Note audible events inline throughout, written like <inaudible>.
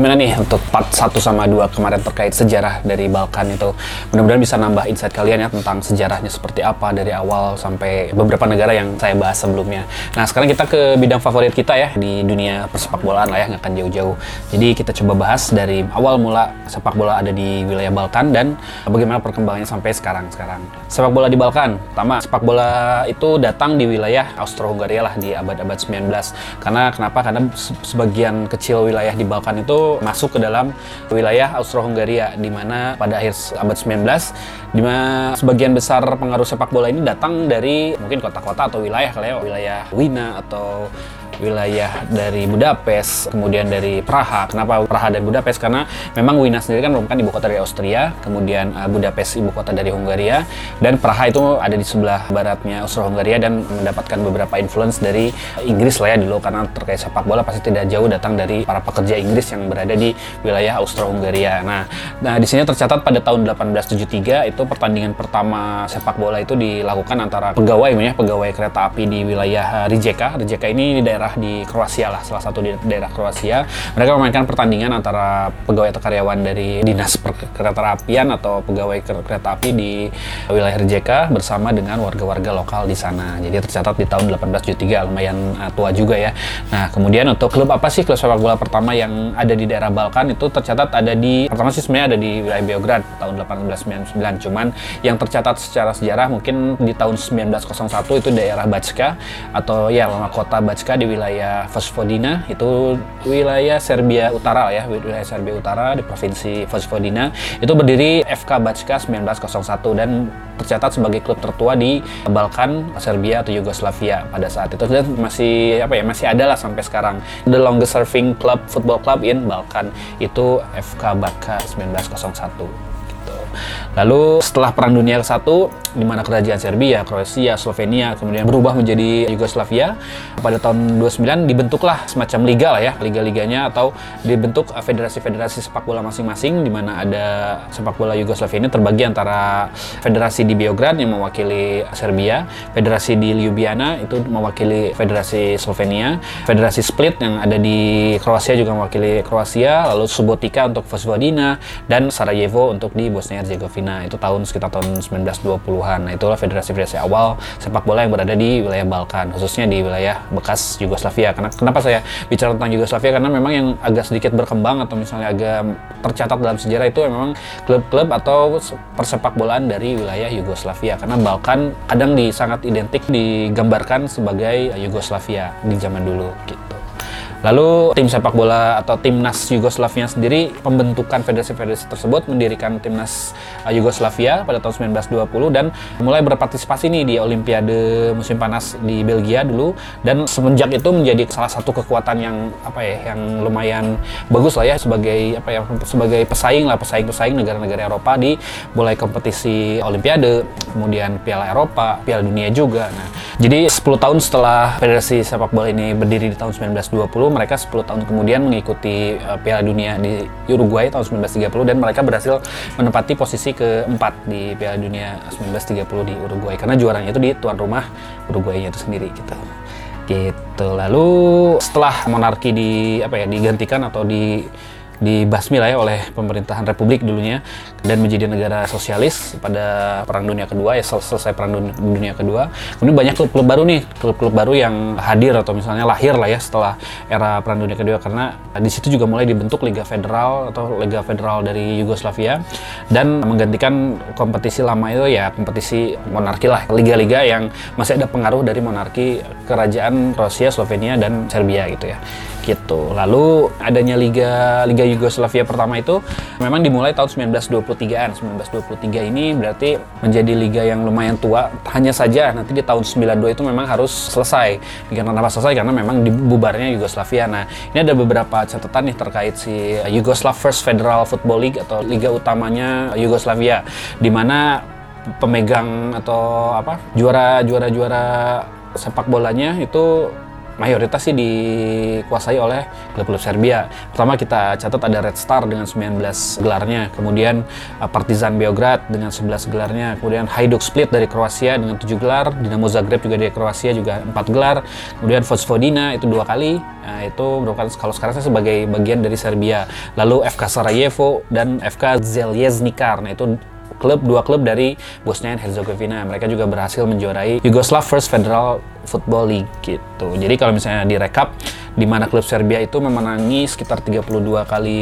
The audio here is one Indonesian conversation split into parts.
Gimana nih untuk part 1 sama 2 kemarin terkait sejarah dari Balkan itu? Mudah-mudahan bisa nambah insight kalian ya tentang sejarahnya seperti apa dari awal sampai beberapa negara yang saya bahas sebelumnya. Nah, sekarang kita ke bidang favorit kita ya di dunia persepak bolaan lah ya, nggak akan jauh-jauh. Jadi kita coba bahas dari awal mula sepak bola ada di wilayah Balkan dan bagaimana perkembangannya sampai sekarang-sekarang. Sepak bola di Balkan, pertama sepak bola itu datang di wilayah Austro-Hungaria lah di abad-abad 19. Karena kenapa? Karena sebagian kecil wilayah di Balkan Balkan masuk ke dalam wilayah Austro-Hungaria di mana pada akhir abad 19 di mana sebagian besar pengaruh sepak bola ini datang dari mungkin kota-kota atau wilayah kali ya, wilayah Wina atau wilayah dari Budapest, kemudian dari Praha. Kenapa Praha dan Budapest? Karena memang Wina sendiri kan merupakan ibu kota dari Austria, kemudian uh, Budapest ibu kota dari Hungaria, dan Praha itu ada di sebelah baratnya Austro-Hungaria dan mendapatkan beberapa influence dari Inggris lah ya dulu karena terkait sepak bola pasti tidak jauh datang dari para pekerja Inggris yang berada di wilayah Austro-Hungaria. Nah, nah di sini tercatat pada tahun 1873 itu pertandingan pertama sepak bola itu dilakukan antara pegawai ya, pegawai kereta api di wilayah Rijeka. Rijeka ini di daerah daerah di Kroasia lah, salah satu di daerah Kroasia. Mereka memainkan pertandingan antara pegawai atau karyawan dari dinas kereta apian atau pegawai kereta api di wilayah Rijeka bersama dengan warga-warga lokal di sana. Jadi tercatat di tahun 1873, lumayan uh, tua juga ya. Nah, kemudian untuk klub apa sih klub sepak bola pertama yang ada di daerah Balkan itu tercatat ada di pertama sih sebenarnya ada di wilayah Beograd tahun 1899. Cuman yang tercatat secara sejarah mungkin di tahun 1901 itu daerah Backa atau ya lama kota Backa di wilayah Vojvodina itu wilayah Serbia Utara ya wilayah Serbia Utara di provinsi Vojvodina. Itu berdiri FK Backa 1901 dan tercatat sebagai klub tertua di Balkan Serbia atau Yugoslavia pada saat itu. Dan masih apa ya masih ada lah sampai sekarang. The longest serving club football club in Balkan itu FK Backa 1901 Lalu setelah Perang Dunia ke-1, di mana kerajaan Serbia, Kroasia, Slovenia kemudian berubah menjadi Yugoslavia, pada tahun 29 dibentuklah semacam liga lah ya, liga-liganya atau dibentuk federasi-federasi sepak bola masing-masing di mana ada sepak bola Yugoslavia ini terbagi antara federasi di Beograd yang mewakili Serbia, federasi di Ljubljana itu mewakili federasi Slovenia, federasi Split yang ada di Kroasia juga mewakili Kroasia, lalu Subotica untuk Vojvodina dan Sarajevo untuk di Bosnia Herzegovina itu tahun sekitar tahun 1920-an. Nah, itulah federasi-federasi awal sepak bola yang berada di wilayah Balkan, khususnya di wilayah bekas Yugoslavia. Karena kenapa saya bicara tentang Yugoslavia karena memang yang agak sedikit berkembang atau misalnya agak tercatat dalam sejarah itu memang klub-klub atau persepak bolaan dari wilayah Yugoslavia karena Balkan kadang di sangat identik digambarkan sebagai Yugoslavia di zaman dulu gitu. Lalu tim sepak bola atau timnas Yugoslavia sendiri pembentukan federasi-federasi tersebut mendirikan timnas uh, Yugoslavia pada tahun 1920 dan mulai berpartisipasi nih di Olimpiade musim panas di Belgia dulu dan semenjak itu menjadi salah satu kekuatan yang apa ya yang lumayan bagus lah ya sebagai apa ya sebagai pesaing lah pesaing-pesaing negara-negara Eropa di mulai kompetisi Olimpiade kemudian Piala Eropa Piala Dunia juga. Nah, jadi 10 tahun setelah federasi sepak bola ini berdiri di tahun 1920 mereka 10 tahun kemudian mengikuti uh, Piala Dunia di Uruguay tahun 1930 dan mereka berhasil menempati posisi keempat di Piala Dunia 1930 di Uruguay karena juaranya itu di tuan rumah Uruguay itu sendiri gitu. Gitu. Lalu setelah monarki di apa ya digantikan atau di dibasmi lah ya oleh pemerintahan republik dulunya dan menjadi negara sosialis pada perang dunia kedua ya sel selesai perang dunia, kedua kemudian banyak klub-klub baru nih klub-klub baru yang hadir atau misalnya lahir lah ya setelah era perang dunia kedua karena di situ juga mulai dibentuk liga federal atau liga federal dari Yugoslavia dan menggantikan kompetisi lama itu ya kompetisi monarki lah liga-liga yang masih ada pengaruh dari monarki kerajaan Rusia Slovenia dan Serbia gitu ya gitu. Lalu adanya liga Liga Yugoslavia pertama itu memang dimulai tahun 1923-an. 1923 ini berarti menjadi liga yang lumayan tua. Hanya saja nanti di tahun 92 itu memang harus selesai. Karena apa selesai? Karena memang dibubarnya Yugoslavia. Nah, ini ada beberapa catatan nih terkait si Yugoslav First Federal Football League atau liga utamanya Yugoslavia di mana pemegang atau apa juara juara juara sepak bolanya itu mayoritas sih dikuasai oleh klub-klub Serbia. Pertama kita catat ada Red Star dengan 19 gelarnya, kemudian uh, Partizan Beograd dengan 11 gelarnya, kemudian Hajduk Split dari Kroasia dengan 7 gelar, Dinamo Zagreb juga dari Kroasia juga 4 gelar, kemudian Vojvodina itu dua kali, nah, itu merupakan kalau sekarang saya sebagai bagian dari Serbia. Lalu FK Sarajevo dan FK Zvezdnikar, nah itu klub dua klub dari Bosnia dan Herzegovina. Mereka juga berhasil menjuarai Yugoslav First Federal Football League gitu. Jadi kalau misalnya direkap di mana klub Serbia itu memenangi sekitar 32 kali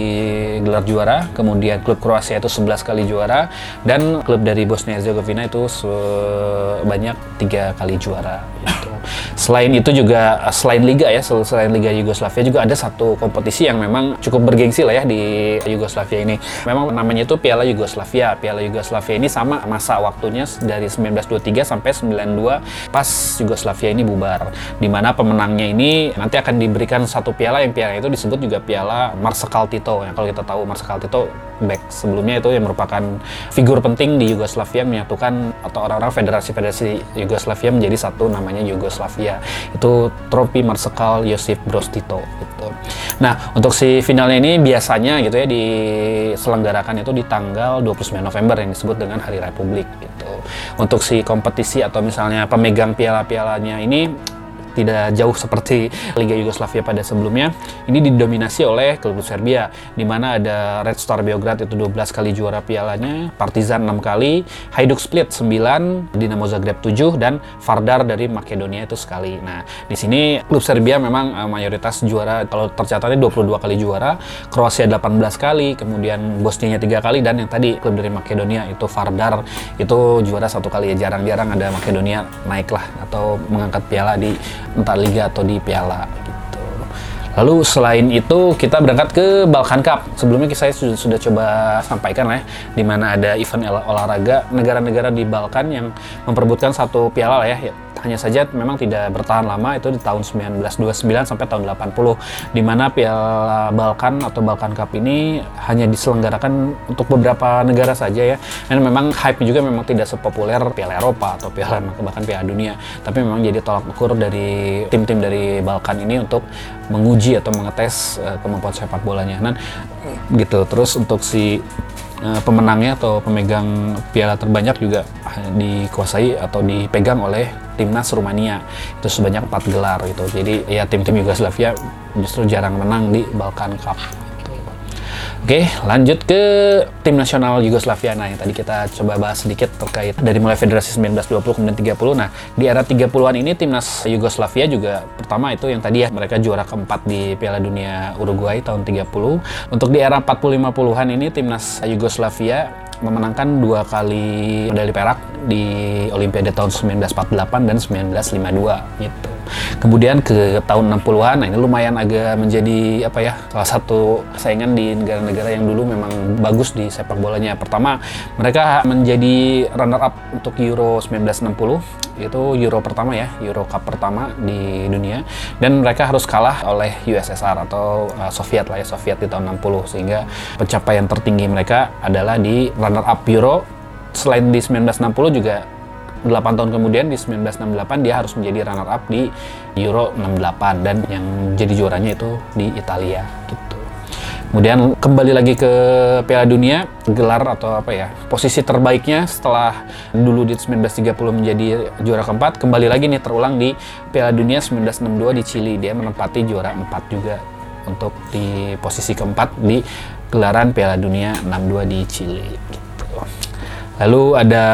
gelar juara, kemudian klub Kroasia itu 11 kali juara dan klub dari Bosnia Herzegovina itu sebanyak tiga kali juara gitu. Selain itu juga selain liga ya, selain liga Yugoslavia juga ada satu kompetisi yang memang cukup bergengsi lah ya di Yugoslavia ini. Memang namanya itu Piala Yugoslavia. Piala Yugoslavia ini sama masa waktunya dari 1923 sampai 92 pas Yugoslavia ini bubar. Di mana pemenangnya ini nanti akan diberikan satu piala yang piala itu disebut juga Piala Marsekal Tito. Yang kalau kita tahu Marsekal Tito back sebelumnya itu yang merupakan figur penting di Yugoslavia menyatukan atau orang-orang federasi-federasi Yugoslavia menjadi satu namanya Yugoslavia. Itu trofi Marsekal Josip Broz Tito gitu. Nah, untuk si finalnya ini biasanya gitu ya diselenggarakan itu di tanggal 29 November yang disebut dengan Hari Republik gitu. Untuk si kompetisi atau misalnya pemegang piala-pialanya ini tidak jauh seperti Liga Yugoslavia pada sebelumnya. Ini didominasi oleh klub Serbia, di mana ada Red Star Beograd itu 12 kali juara pialanya, Partizan 6 kali, Hajduk Split 9, Dinamo Zagreb 7, dan Vardar dari Makedonia itu sekali. Nah, di sini klub Serbia memang uh, mayoritas juara, kalau tercatatnya 22 kali juara, Kroasia 18 kali, kemudian Bosnia 3 kali, dan yang tadi klub dari Makedonia itu Vardar itu juara satu kali ya jarang-jarang ada Makedonia naik lah atau mengangkat piala di entah liga atau di piala gitu. Lalu selain itu kita berangkat ke Balkan Cup. Sebelumnya saya sudah, sudah coba sampaikan lah ya, di mana ada event olahraga negara-negara di Balkan yang memperebutkan satu piala lah ya, hanya saja memang tidak bertahan lama itu di tahun 1929 sampai tahun 80 di mana Piala Balkan atau Balkan Cup ini hanya diselenggarakan untuk beberapa negara saja ya. Dan memang hype juga memang tidak sepopuler Piala Eropa atau Piala bahkan Piala Dunia. Tapi memang jadi tolak ukur dari tim-tim dari Balkan ini untuk menguji atau mengetes uh, kemampuan sepak bolanya. Dan gitu. Terus untuk si uh, pemenangnya atau pemegang piala terbanyak juga dikuasai atau dipegang oleh timnas Rumania itu sebanyak 4 gelar gitu jadi ya tim-tim Yugoslavia justru jarang menang di Balkan Cup. Oke, lanjut ke tim nasional Yugoslavia. Nah, yang tadi kita coba bahas sedikit terkait dari mulai federasi 1920 kemudian 30. Nah, di era 30-an ini timnas Yugoslavia juga pertama itu yang tadi ya mereka juara keempat di Piala Dunia Uruguay tahun 30. Untuk di era 40-50-an ini timnas Yugoslavia memenangkan dua kali medali perak di Olimpiade tahun 1948 dan 1952 gitu. Kemudian ke tahun 60-an, nah ini lumayan agak menjadi apa ya salah satu saingan di negara-negara yang dulu memang bagus di sepak bolanya. Pertama, mereka menjadi runner up untuk Euro 1960 itu Euro pertama ya, Euro Cup pertama di dunia dan mereka harus kalah oleh USSR atau uh, Soviet lah ya, Soviet di tahun 60 sehingga pencapaian tertinggi mereka adalah di runner up Euro selain di 1960 juga 8 tahun kemudian di 1968 dia harus menjadi runner up di Euro 68 dan yang jadi juaranya itu di Italia gitu. Kemudian kembali lagi ke Piala Dunia, gelar atau apa ya, posisi terbaiknya setelah dulu di 1930 menjadi juara keempat, kembali lagi nih terulang di Piala Dunia 1962 di Chili. Dia menempati juara empat juga untuk di posisi keempat di gelaran Piala Dunia 62 di Chili. Lalu ada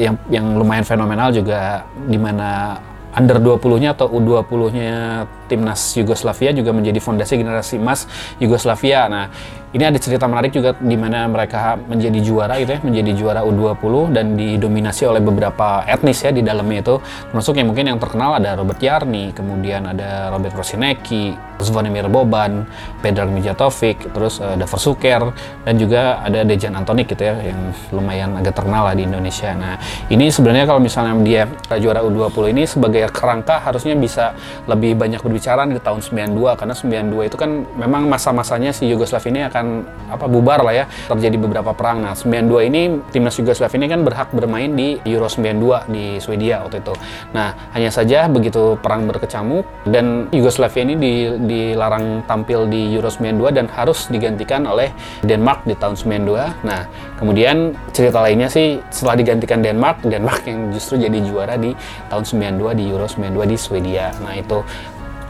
yang yang lumayan fenomenal juga di mana under 20-nya atau U20-nya timnas Yugoslavia juga menjadi fondasi generasi emas Yugoslavia. Nah, ini ada cerita menarik juga di mana mereka menjadi juara gitu ya, menjadi juara U20 dan didominasi oleh beberapa etnis ya di dalamnya itu. Termasuk yang mungkin yang terkenal ada Robert Yarni, kemudian ada Robert Rosinecki, Zvonimir Boban, Pedro Mijatovic, terus uh, Davor Suker dan juga ada Dejan Antonik gitu ya yang lumayan agak terkenal lah di Indonesia. Nah, ini sebenarnya kalau misalnya dia juara U20 ini sebagai kerangka harusnya bisa lebih banyak berbicara berbicara di tahun 92 karena 92 itu kan memang masa-masanya si Yugoslavia ini akan apa bubar lah ya terjadi beberapa perang. Nah 92 ini timnas Yugoslavia ini kan berhak bermain di Euro 92 di Swedia waktu itu. Nah hanya saja begitu perang berkecamuk dan Yugoslavia ini dilarang tampil di Euro 92 dan harus digantikan oleh Denmark di tahun 92 nah kemudian cerita lainnya sih setelah digantikan Denmark Denmark yang justru jadi juara di tahun 92 di Euro 92 di Swedia. Nah itu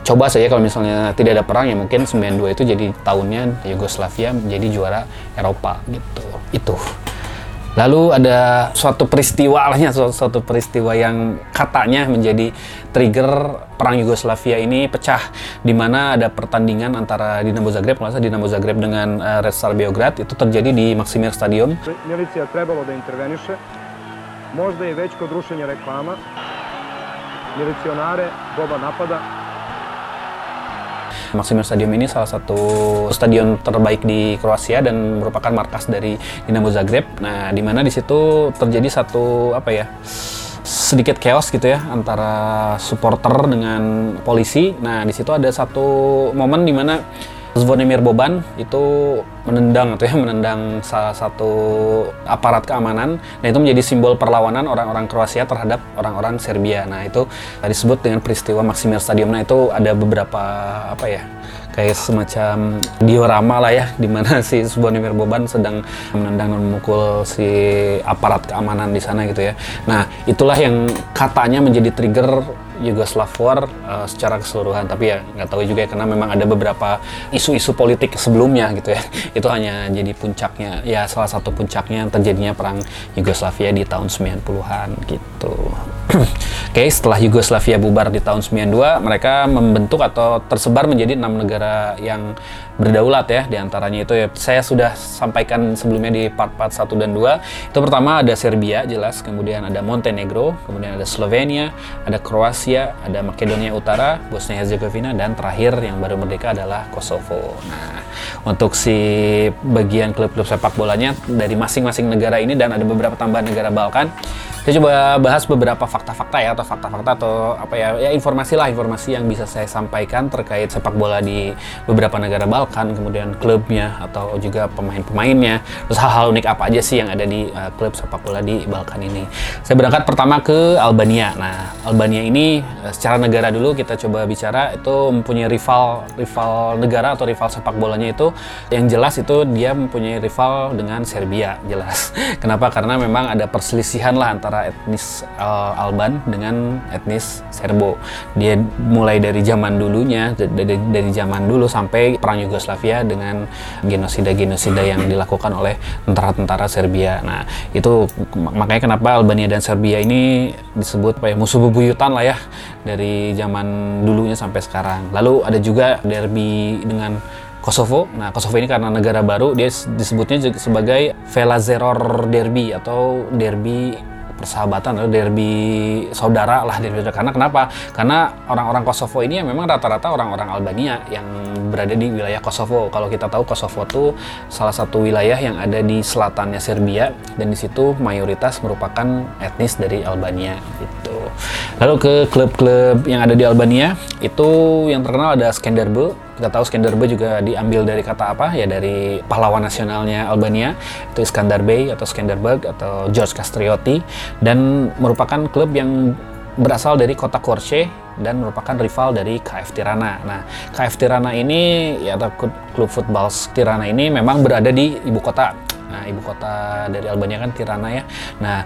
coba saja kalau misalnya tidak ada perang ya mungkin 92 itu jadi tahunnya Yugoslavia menjadi juara Eropa gitu. Itu. Lalu ada suatu peristiwa lahnya suatu, peristiwa yang katanya menjadi trigger perang Yugoslavia ini pecah di mana ada pertandingan antara Dinamo Zagreb kalau Dinamo Zagreb dengan uh, Red Star Beograd itu terjadi di Maksimir Stadion. Milicija trebalo da interveniše. Možda i već kod rušenja reklama. Milicionare doba napada Maximir Stadium ini salah satu stadion terbaik di Kroasia dan merupakan markas dari Dinamo Zagreb. Nah, di mana di situ terjadi satu apa ya? sedikit chaos gitu ya antara supporter dengan polisi. Nah, di situ ada satu momen di mana Zvonimir Boban itu menendang atau ya <laughs> menendang salah satu aparat keamanan. Nah itu menjadi simbol perlawanan orang-orang Kroasia terhadap orang-orang Serbia. Nah itu disebut dengan peristiwa Maksimir Stadium. Nah itu ada beberapa apa ya kayak semacam diorama lah ya di mana <laughs> si Zvonimir Boban sedang menendang dan memukul si aparat keamanan di sana gitu ya. Nah itulah yang katanya menjadi trigger Yugoslav War uh, secara keseluruhan. Tapi ya nggak tahu juga ya karena memang ada beberapa isu-isu politik sebelumnya gitu ya. <laughs> Itu hanya jadi puncaknya ya salah satu puncaknya terjadinya perang Yugoslavia di tahun 90-an gitu. <clears throat> Oke, okay, setelah Yugoslavia bubar di tahun 92, mereka membentuk atau tersebar menjadi enam negara yang berdaulat ya di antaranya itu ya. Saya sudah sampaikan sebelumnya di part-part 1 dan 2 itu pertama ada Serbia jelas. Kemudian ada Montenegro kemudian ada Slovenia ada Kroasia ada Makedonia Utara Bosnia Herzegovina dan terakhir yang baru merdeka adalah Kosovo. Nah untuk si bagian klub-klub sepak bolanya dari masing-masing negara ini dan ada beberapa tambahan negara Balkan saya coba bahas beberapa fakta-fakta ya atau fakta-fakta atau apa ya ya informasi lah informasi yang bisa saya sampaikan terkait sepak bola di beberapa negara Balkan kemudian klubnya atau juga pemain-pemainnya. Terus hal-hal unik apa aja sih yang ada di uh, klub sepak bola di Balkan ini? Saya berangkat pertama ke Albania. Nah Albania ini uh, secara negara dulu kita coba bicara itu mempunyai rival rival negara atau rival sepak bolanya itu yang jelas itu dia mempunyai rival dengan Serbia jelas. <laughs> Kenapa? Karena memang ada perselisihan lah antara antara etnis uh, Alban dengan etnis Serbo. Dia mulai dari zaman dulunya, dari, dari zaman dulu sampai perang Yugoslavia dengan genosida-genosida yang dilakukan oleh tentara-tentara Serbia. Nah, itu makanya kenapa Albania dan Serbia ini disebut apa ya, musuh bebuyutan lah ya dari zaman dulunya sampai sekarang. Lalu ada juga derby dengan Kosovo. Nah, Kosovo ini karena negara baru, dia disebutnya sebagai Velazeror Derby atau derby persahabatan atau derby saudara lah derby saudara. Karena kenapa? Karena orang-orang Kosovo ini ya memang rata-rata orang-orang Albania yang berada di wilayah Kosovo. Kalau kita tahu Kosovo itu salah satu wilayah yang ada di selatannya Serbia dan di situ mayoritas merupakan etnis dari Albania gitu. Lalu ke klub-klub yang ada di Albania itu yang terkenal ada Skenderbe kita tahu Skanderbe juga diambil dari kata apa? Ya dari pahlawan nasionalnya Albania, itu Iskandar Bey atau Skanderberg atau George Castrioti dan merupakan klub yang berasal dari kota Korce dan merupakan rival dari KF Tirana. Nah, KF Tirana ini ya atau klub football Tirana ini memang berada di ibu kota. Nah, ibu kota dari Albania kan Tirana ya. Nah,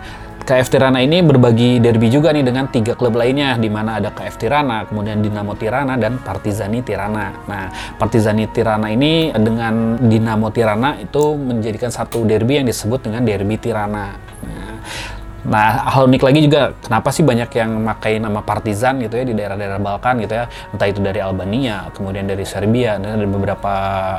KF Tirana ini berbagi derby juga nih dengan tiga klub lainnya di mana ada KF Tirana, kemudian Dinamo Tirana dan Partizani Tirana. Nah, Partizani Tirana ini dengan Dinamo Tirana itu menjadikan satu derby yang disebut dengan derby Tirana. Nah, Nah, hal unik lagi juga, kenapa sih banyak yang memakai nama Partizan gitu ya di daerah-daerah Balkan gitu ya, entah itu dari Albania, kemudian dari Serbia, dan dari beberapa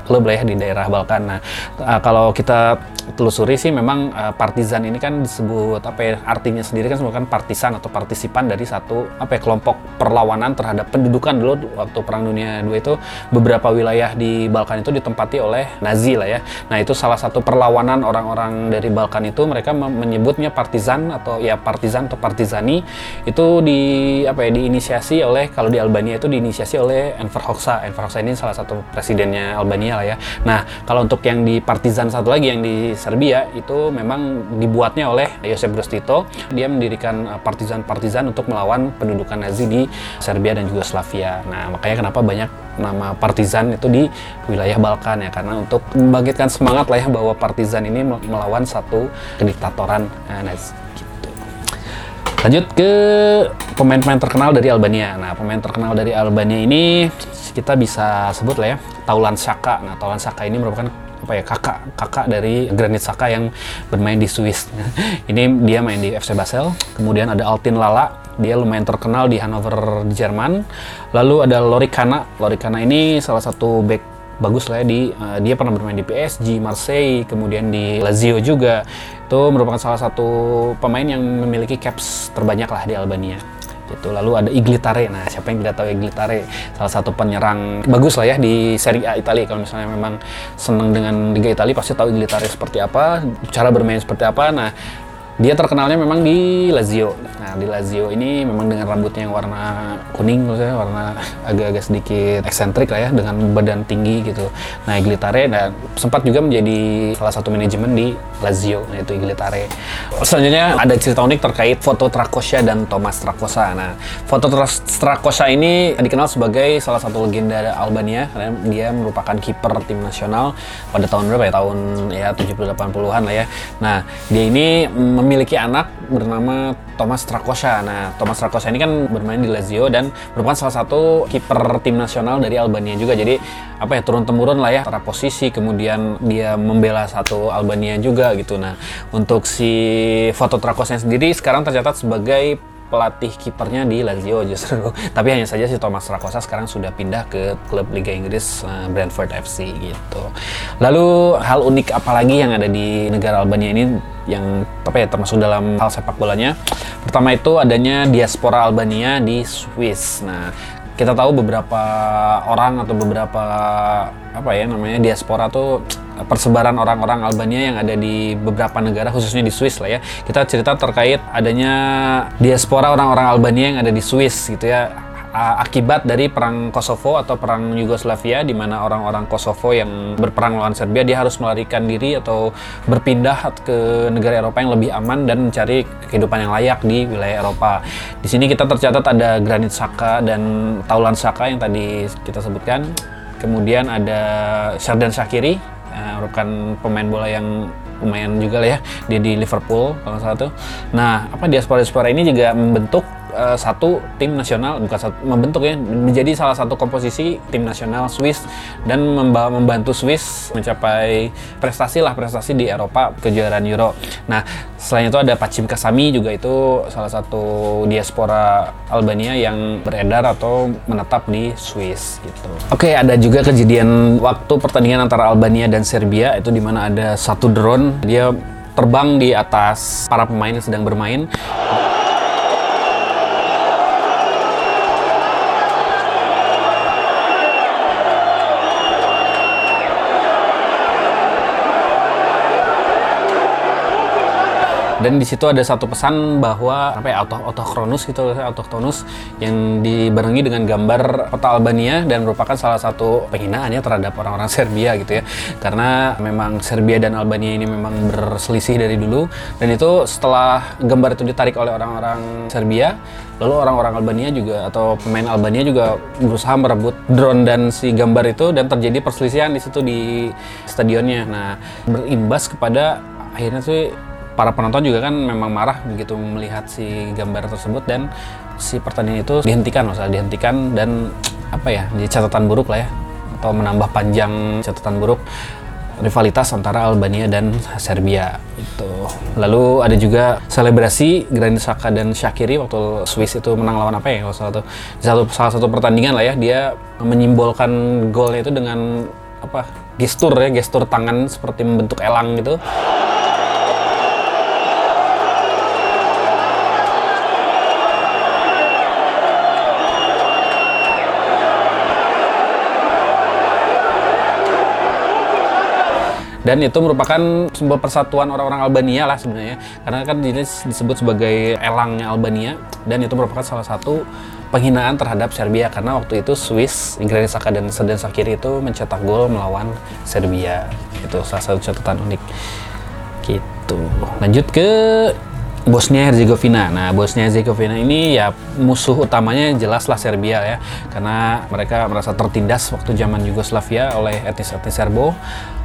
klub lah ya di daerah Balkan. Nah, uh, kalau kita telusuri sih memang uh, Partizan ini kan disebut apa ya, artinya sendiri kan merupakan partisan atau partisipan dari satu apa ya, kelompok perlawanan terhadap pendudukan dulu waktu Perang Dunia II itu beberapa wilayah di Balkan itu ditempati oleh Nazi lah ya. Nah, itu salah satu perlawanan orang-orang dari Balkan itu mereka menyebutnya Partizan atau ya Partizan atau Partizani itu di apa ya diinisiasi oleh kalau di Albania itu diinisiasi oleh Enver Hoxha. Enver Hoxha ini salah satu presidennya Albania lah ya. Nah, kalau untuk yang di Partizan satu lagi yang di Serbia itu memang dibuatnya oleh Josep Broz Tito. Dia mendirikan uh, partizan-partizan untuk melawan pendudukan Nazi di Serbia dan juga Slavia. Nah, makanya kenapa banyak nama partizan itu di wilayah Balkan ya karena untuk membangkitkan semangat lah ya bahwa partizan ini melawan satu kediktatoran uh, Nazi. Lanjut ke pemain-pemain terkenal dari Albania. Nah, pemain terkenal dari Albania ini kita bisa sebut lah ya Taulan Saka. Nah, Taulan Saka ini merupakan apa ya kakak kakak dari Granit Saka yang bermain di Swiss. <laughs> ini dia main di FC Basel. Kemudian ada Altin Lala, dia lumayan terkenal di Hanover di Jerman. Lalu ada Loricana. Loricana ini salah satu back bagus lah ya di uh, dia pernah bermain di PSG, Marseille, kemudian di Lazio juga. Itu merupakan salah satu pemain yang memiliki caps terbanyak lah di Albania gitu. Lalu ada Iglitare. Nah, siapa yang tidak tahu Iglitare? Salah satu penyerang bagus lah ya di Serie A Italia. Kalau misalnya memang senang dengan Liga Italia pasti tahu Iglitare seperti apa, cara bermain seperti apa. Nah, dia terkenalnya memang di Lazio. Nah, di Lazio ini memang dengan rambutnya yang warna kuning, maksudnya warna agak-agak sedikit eksentrik lah ya, dengan badan tinggi gitu. Nah, Iglitare dan sempat juga menjadi salah satu manajemen di Lazio, yaitu Iglitare. Selanjutnya ada cerita unik terkait foto Trakosha dan Thomas Trakosa. Nah, foto Trakosa ini dikenal sebagai salah satu legenda Albania karena dia merupakan kiper tim nasional pada tahun berapa ya? Tahun ya 70-80-an lah ya. Nah, dia ini memiliki anak bernama Thomas Trakosha. Nah, Thomas Trakosha ini kan bermain di Lazio dan merupakan salah satu kiper tim nasional dari Albania juga. Jadi apa ya turun temurun lah ya antara posisi kemudian dia membela satu Albania juga gitu. Nah, untuk si foto Trakosha sendiri sekarang tercatat sebagai pelatih kipernya di Lazio justru. <laughs> Tapi hanya saja si Thomas Rakosa sekarang sudah pindah ke klub Liga Inggris uh, Brentford FC gitu. Lalu hal unik apa lagi yang ada di negara Albania ini yang apa ya termasuk dalam hal sepak bolanya? Pertama itu adanya diaspora Albania di Swiss. Nah, kita tahu beberapa orang atau beberapa apa ya namanya diaspora tuh persebaran orang-orang Albania yang ada di beberapa negara khususnya di Swiss lah ya. Kita cerita terkait adanya diaspora orang-orang Albania yang ada di Swiss gitu ya akibat dari perang Kosovo atau perang Yugoslavia di mana orang-orang Kosovo yang berperang melawan Serbia dia harus melarikan diri atau berpindah ke negara Eropa yang lebih aman dan mencari kehidupan yang layak di wilayah Eropa. Di sini kita tercatat ada Granit Saka dan Taulan Saka yang tadi kita sebutkan. Kemudian ada Sherdan Shakiri, uh, merupakan pemain bola yang lumayan juga lah ya dia di Liverpool kalau salah tuh. Nah apa diaspora-diaspora ini juga membentuk uh, satu tim nasional bukan satu, membentuk ya menjadi salah satu komposisi tim nasional Swiss dan membantu Swiss mencapai prestasi lah prestasi di Eropa kejuaraan Euro. Nah selain itu ada Pacim Kasami juga itu salah satu diaspora Albania yang beredar atau menetap di Swiss gitu. Oke ada juga kejadian waktu pertandingan antara Albania dan Serbia itu di mana ada satu drone dia terbang di atas para pemain yang sedang bermain. Dan di situ ada satu pesan bahwa apa ya auto autochronus gitu autochtonus yang dibarengi dengan gambar kota Albania dan merupakan salah satu penghinaan ya terhadap orang-orang Serbia gitu ya. Karena memang Serbia dan Albania ini memang berselisih dari dulu. Dan itu setelah gambar itu ditarik oleh orang-orang Serbia lalu orang-orang Albania juga atau pemain Albania juga berusaha merebut drone dan si gambar itu dan terjadi perselisihan di situ di stadionnya. Nah berimbas kepada akhirnya sih para penonton juga kan memang marah begitu melihat si gambar tersebut dan si pertandingan itu dihentikan masalah dihentikan dan apa ya jadi catatan buruk lah ya atau menambah panjang catatan buruk rivalitas antara Albania dan Serbia itu. Lalu ada juga selebrasi Granit Xhaka dan Shakiri waktu Swiss itu menang lawan apa ya kalau salah satu satu salah satu pertandingan lah ya dia menyimbolkan golnya itu dengan apa gestur ya gestur tangan seperti membentuk elang gitu. Dan itu merupakan simbol persatuan orang-orang Albania lah sebenarnya karena kan ini disebut sebagai elangnya Albania dan itu merupakan salah satu penghinaan terhadap Serbia karena waktu itu Swiss, Inggris Saka dan Sedan Sakiri itu mencetak gol melawan Serbia. Itu salah satu catatan unik. Gitu. Lanjut ke Bosnia Herzegovina. Nah, Bosnia Herzegovina ini ya musuh utamanya jelaslah Serbia ya, karena mereka merasa tertindas waktu zaman Yugoslavia oleh etnis-etnis Serbo.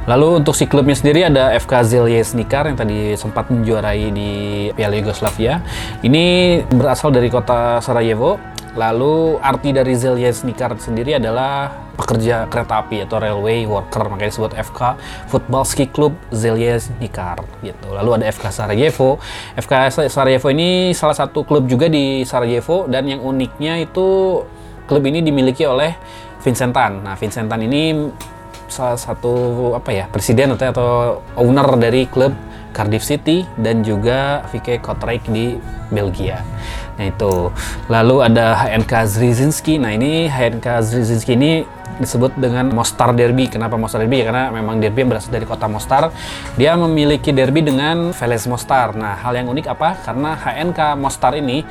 Lalu untuk si klubnya sendiri ada FK Zilje Nikar yang tadi sempat menjuarai di Piala Yugoslavia. Ini berasal dari kota Sarajevo Lalu arti dari Nikar sendiri adalah pekerja kereta api atau railway worker, makanya disebut FK Football Ski Club Nikar gitu. Lalu ada FK Sarajevo. FK Sarajevo ini salah satu klub juga di Sarajevo dan yang uniknya itu klub ini dimiliki oleh Vincentan. Nah, Vincentan ini salah satu apa ya presiden atau, atau owner dari klub Cardiff City dan juga VK Kortrijk di Belgia. Nah itu. Lalu ada HNK Zrizinski. Nah ini HNK Zrizinski ini disebut dengan Mostar Derby. Kenapa Mostar Derby? Ya karena memang derby berasal dari kota Mostar. Dia memiliki derby dengan Veles Mostar. Nah hal yang unik apa? Karena HNK Mostar ini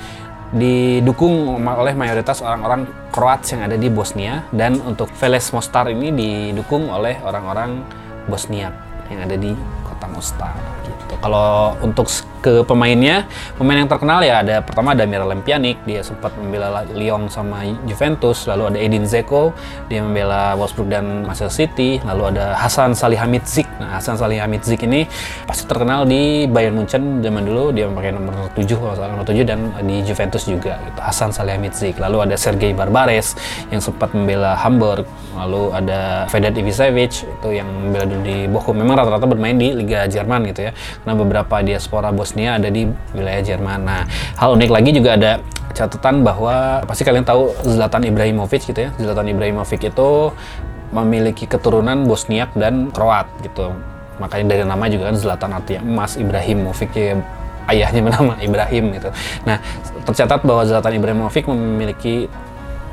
didukung oleh mayoritas orang-orang Kroat yang ada di Bosnia dan untuk Veles Mostar ini didukung oleh orang-orang Bosnia yang ada di kota Mostar gitu. Kalau untuk ke pemainnya, pemain yang terkenal ya ada pertama ada Miralem Pjanic, dia sempat membela Lyon sama Juventus, lalu ada Edin Zeko, dia membela Wolfsburg dan Manchester City, lalu ada Hasan Salihamidzic. Nah, Hasan Salihamidzic ini pasti terkenal di Bayern Munchen zaman dulu, dia memakai nomor 7 kalau salah nomor 7 dan di Juventus juga gitu. Hasan Salihamidzic. Lalu ada Sergei Barbares yang sempat membela Hamburg, lalu ada Vedat Ivicevic itu yang membela dulu di Bochum. Memang rata-rata bermain di Liga Jerman gitu ya. Karena beberapa diaspora Bos Bosnia ada di wilayah Jerman. Nah, hal unik lagi juga ada catatan bahwa pasti kalian tahu Zlatan Ibrahimovic gitu ya. Zlatan Ibrahimovic itu memiliki keturunan Bosniak dan Kroat gitu. Makanya dari nama juga kan Zlatan artinya emas Ibrahimovic ya ayahnya bernama Ibrahim gitu. Nah, tercatat bahwa Zlatan Ibrahimovic memiliki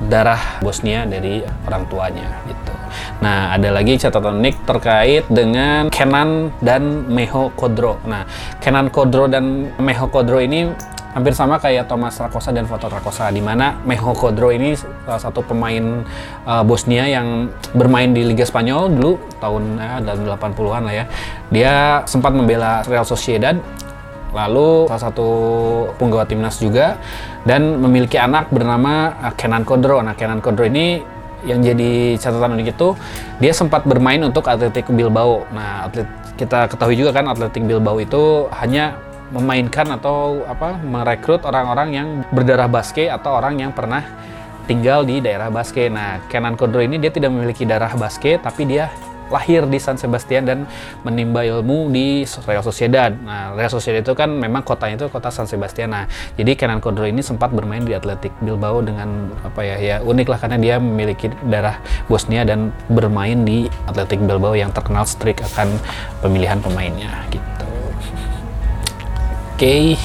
darah Bosnia dari orang tuanya gitu. Nah, ada lagi catatan unik terkait dengan Kenan dan Meho Kodro. Nah, Kenan Kodro dan Meho Kodro ini hampir sama kayak Thomas Rakosa dan Foto Rakosa di mana Meho Kodro ini salah satu pemain uh, Bosnia yang bermain di Liga Spanyol dulu tahun dan 80-an lah ya. Dia sempat membela Real Sociedad lalu salah satu penggawa timnas juga dan memiliki anak bernama uh, Kenan Kodro. Nah, Kenan Kodro ini yang jadi catatan unik itu dia sempat bermain untuk Atletic Bilbao. Nah, atlet kita ketahui juga kan Atletic Bilbao itu hanya memainkan atau apa merekrut orang-orang yang berdarah basket atau orang yang pernah tinggal di daerah basket. Nah, Kenan Kodro ini dia tidak memiliki darah basket tapi dia lahir di San Sebastian dan menimba ilmu di Real Sociedad. Nah, Real Sociedad itu kan memang kotanya itu kota San Sebastian. Nah, jadi Kenan Kodro ini sempat bermain di Atletik Bilbao dengan apa ya ya unik lah karena dia memiliki darah Bosnia dan bermain di Atletik Bilbao yang terkenal strik akan pemilihan pemainnya gitu. Oke.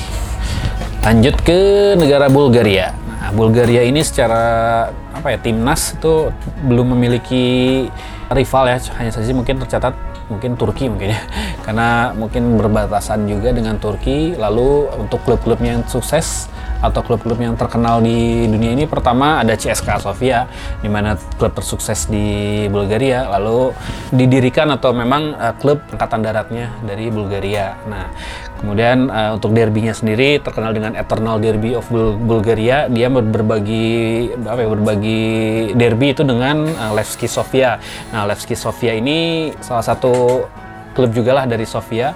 Lanjut ke negara Bulgaria. Nah, Bulgaria ini secara apa ya timnas itu belum memiliki rival ya. Hanya saja mungkin tercatat mungkin Turki mungkin ya. <laughs> Karena mungkin berbatasan juga dengan Turki. Lalu untuk klub-klub yang sukses atau klub-klub yang terkenal di dunia ini pertama ada CSKA Sofia di mana klub tersukses di Bulgaria lalu didirikan atau memang uh, klub angkatan daratnya dari Bulgaria. Nah, kemudian uh, untuk derbynya sendiri terkenal dengan Eternal Derby of Bul Bulgaria. Dia berbagi apa ya berbagi derby itu dengan uh, Levski Sofia. Nah, Levski Sofia ini salah satu klub juga lah dari Sofia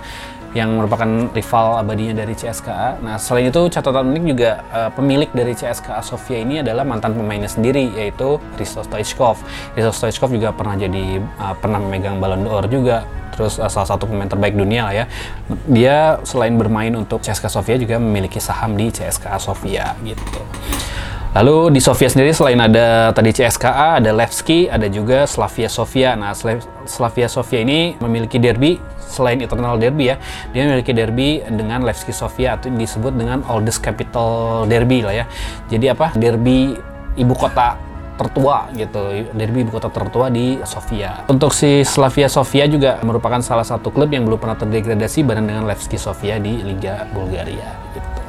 yang merupakan rival abadinya dari CSKA. Nah, selain itu catatan unik juga uh, pemilik dari CSKA Sofia ini adalah mantan pemainnya sendiri yaitu Risto Stoichkov. Risto Stoichkov juga pernah jadi uh, pernah memegang Ballon d'Or juga terus uh, salah satu pemain terbaik dunia lah ya. Dia selain bermain untuk CSKA Sofia juga memiliki saham di CSKA Sofia gitu. Lalu di Sofia sendiri selain ada tadi CSKA, ada Levski, ada juga Slavia Sofia. Nah, Slavia Sofia ini memiliki derby selain Eternal Derby ya, dia memiliki derby dengan Levski Sofia atau disebut dengan Oldest Capital Derby lah ya. Jadi apa? Derby ibu kota tertua gitu, derby ibu kota tertua di Sofia. Untuk si Slavia Sofia juga merupakan salah satu klub yang belum pernah terdegradasi bareng dengan Levski Sofia di Liga Bulgaria. Gitu.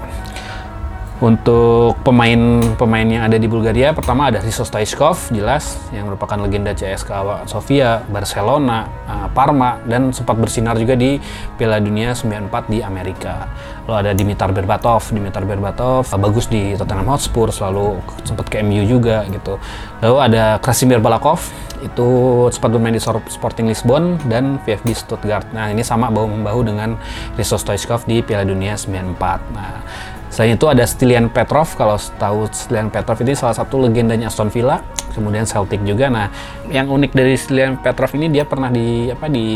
Untuk pemain-pemain yang ada di Bulgaria, pertama ada Hristo Stoichkov, jelas, yang merupakan legenda CSKA Sofia, Barcelona, uh, Parma, dan sempat bersinar juga di Piala Dunia 94 di Amerika. Lalu ada Dimitar Berbatov, Dimitar Berbatov uh, bagus di Tottenham Hotspur, selalu sempat ke MU juga gitu. Lalu ada Krasimir Balakov, itu sempat bermain di Sporting Lisbon dan VfB Stuttgart. Nah ini sama bahu-membahu dengan Hristo Stoichkov di Piala Dunia 94. Nah Selain itu ada Stilian Petrov, kalau tahu Stilian Petrov ini salah satu legendanya Aston Villa, kemudian Celtic juga. Nah, yang unik dari Stilian Petrov ini dia pernah di apa di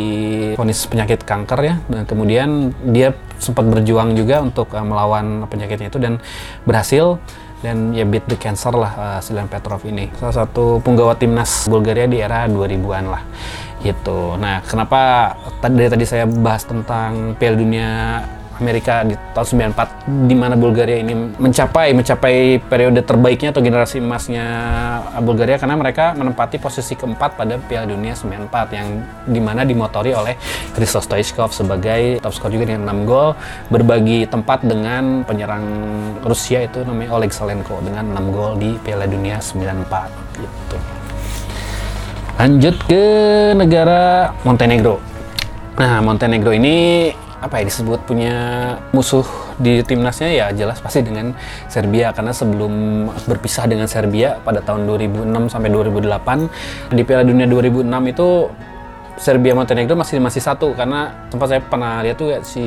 vonis penyakit kanker ya, dan kemudian dia sempat berjuang juga untuk uh, melawan penyakitnya itu dan berhasil dan ya beat the cancer lah uh, Stilian Petrov ini. Salah satu punggawa timnas Bulgaria di era 2000-an lah gitu. Nah, kenapa dari tadi saya bahas tentang Piala Dunia Amerika di tahun 94 di mana Bulgaria ini mencapai mencapai periode terbaiknya atau generasi emasnya Bulgaria karena mereka menempati posisi keempat pada Piala Dunia 94 yang di mana dimotori oleh Hristo Stoichkov sebagai top skor juga dengan 6 gol berbagi tempat dengan penyerang Rusia itu namanya Oleg Salenko dengan 6 gol di Piala Dunia 94 gitu. Lanjut ke negara Montenegro. Nah, Montenegro ini apa ya disebut punya musuh di timnasnya ya jelas pasti dengan Serbia. Karena sebelum berpisah dengan Serbia pada tahun 2006 sampai 2008 di Piala Dunia 2006 itu Serbia Montenegro masih masih satu. Karena tempat saya pernah lihat tuh ya, si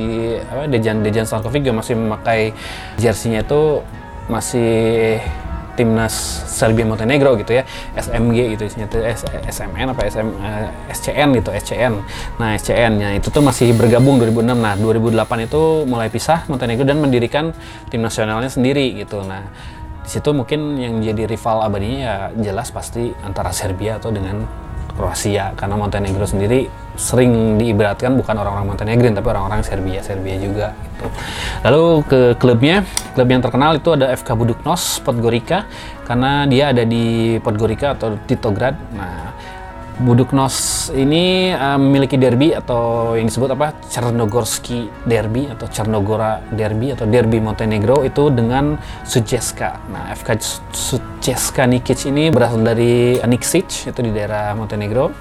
apa Dejan Dejan Stankovic juga masih memakai jersinya itu masih timnas Serbia Montenegro gitu ya SMG gitu isinya SMN apa SM uh, SCN gitu SCN nah SCN nya itu tuh masih bergabung 2006 nah 2008 itu mulai pisah Montenegro dan mendirikan tim nasionalnya sendiri gitu. Nah di situ mungkin yang jadi rival abadinya ya jelas pasti antara Serbia atau dengan Kroasia karena Montenegro sendiri sering diibaratkan bukan orang-orang Montenegrin tapi orang-orang Serbia Serbia juga gitu. Lalu ke klubnya, klub yang terkenal itu ada FK Buduknos Podgorica karena dia ada di Podgorica atau Titograd. Nah, Buduknos ini uh, memiliki derby atau yang disebut apa Chernogorski derby atau Chernogora derby atau derby Montenegro itu dengan Suceska. Nah, FK Suceska Nikic ini berasal dari Niksic itu di daerah Montenegro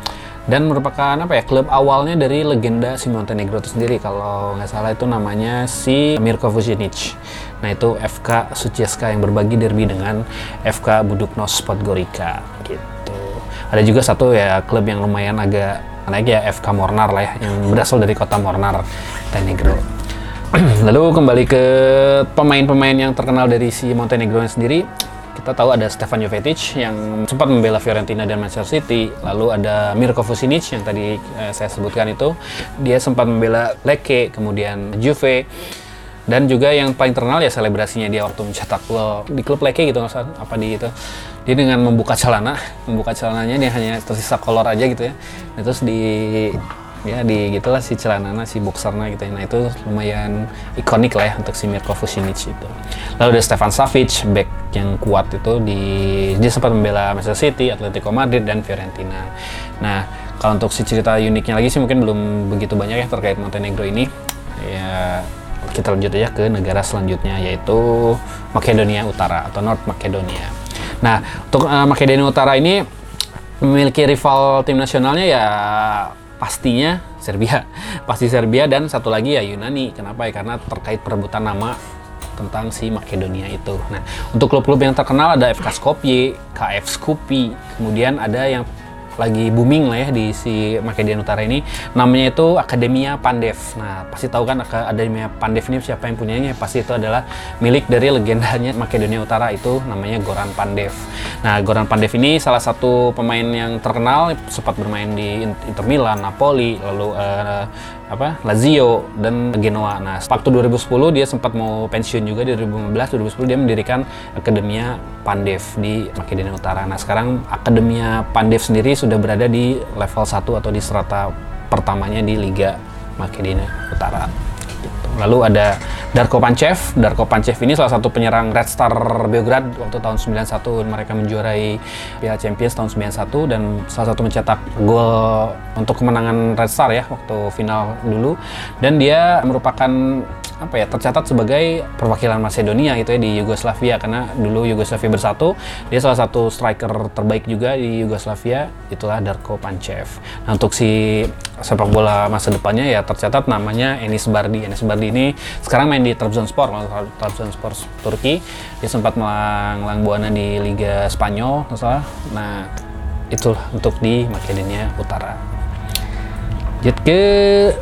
dan merupakan apa ya klub awalnya dari legenda si Montenegro itu sendiri kalau nggak salah itu namanya si Mirko Vucinic. Nah itu FK Suceska yang berbagi derby dengan FK Buduknos Podgorica gitu ada juga satu ya klub yang lumayan agak naik ya FK Mornar lah ya yang berasal dari kota Mornar Montenegro. <clears throat> Lalu kembali ke pemain-pemain yang terkenal dari si Montenegro sendiri. Kita tahu ada Stefan Jovetic yang sempat membela Fiorentina dan Manchester City. Lalu ada Mirko Vucinic yang tadi eh, saya sebutkan itu. Dia sempat membela Lecce kemudian Juve dan juga yang paling terkenal ya selebrasinya dia waktu mencetak gol di klub Leke gitu nggak apa di itu? Dia dengan membuka celana membuka celananya dia hanya tersisa kolor aja gitu ya. Nah, terus di ya di gitulah si celananya si boxernya gitu ya. Nah itu lumayan ikonik lah ya untuk si Mirko Vucinic itu. Lalu ada Stefan Savic back yang kuat itu di dia sempat membela Manchester City, Atletico Madrid dan Fiorentina. Nah kalau untuk si cerita uniknya lagi sih mungkin belum begitu banyak ya terkait Montenegro ini. Ya kita lanjut aja ke negara selanjutnya yaitu Makedonia Utara atau North Makedonia. Nah, untuk uh, Makedonia Utara ini memiliki rival tim nasionalnya ya pastinya Serbia. <laughs> Pasti Serbia dan satu lagi ya Yunani. Kenapa ya? Karena terkait perebutan nama tentang si Makedonia itu. Nah, untuk klub-klub yang terkenal ada FK Skopje, KF Skupi, kemudian ada yang lagi booming lah ya di si Makedonia Utara ini. Namanya itu Akademia Pandev. Nah pasti tahu kan Akademia Pandev ini siapa yang punyanya? Pasti itu adalah milik dari legendanya Makedonia Utara itu namanya Goran Pandev. Nah Goran Pandev ini salah satu pemain yang terkenal sempat bermain di Inter Milan, Napoli lalu uh, apa Lazio dan Genoa. Nah, waktu 2010 dia sempat mau pensiun juga di 2015 2010 dia mendirikan Akademia Pandev di Makedonia Utara. Nah, sekarang Akademia Pandev sendiri sudah berada di level 1 atau di serata pertamanya di Liga Makedonia Utara. Lalu ada Darko Panchev. Darko Panchev ini salah satu penyerang Red Star Beograd waktu tahun 91 mereka menjuarai Piala Champions tahun 91 dan salah satu mencetak gol untuk kemenangan Red Star ya waktu final dulu dan dia merupakan apa ya tercatat sebagai perwakilan Macedonia gitu ya di Yugoslavia karena dulu Yugoslavia bersatu dia salah satu striker terbaik juga di Yugoslavia itulah Darko Panchev. Nah untuk si sepak bola masa depannya ya tercatat namanya Enis Bardi. Enis Bardi ini sekarang main di Trabzonspor, Trabzonspor Turki. Dia sempat melang buana di Liga Spanyol, salah. Nah itulah untuk di Makedonia Utara. Jet ke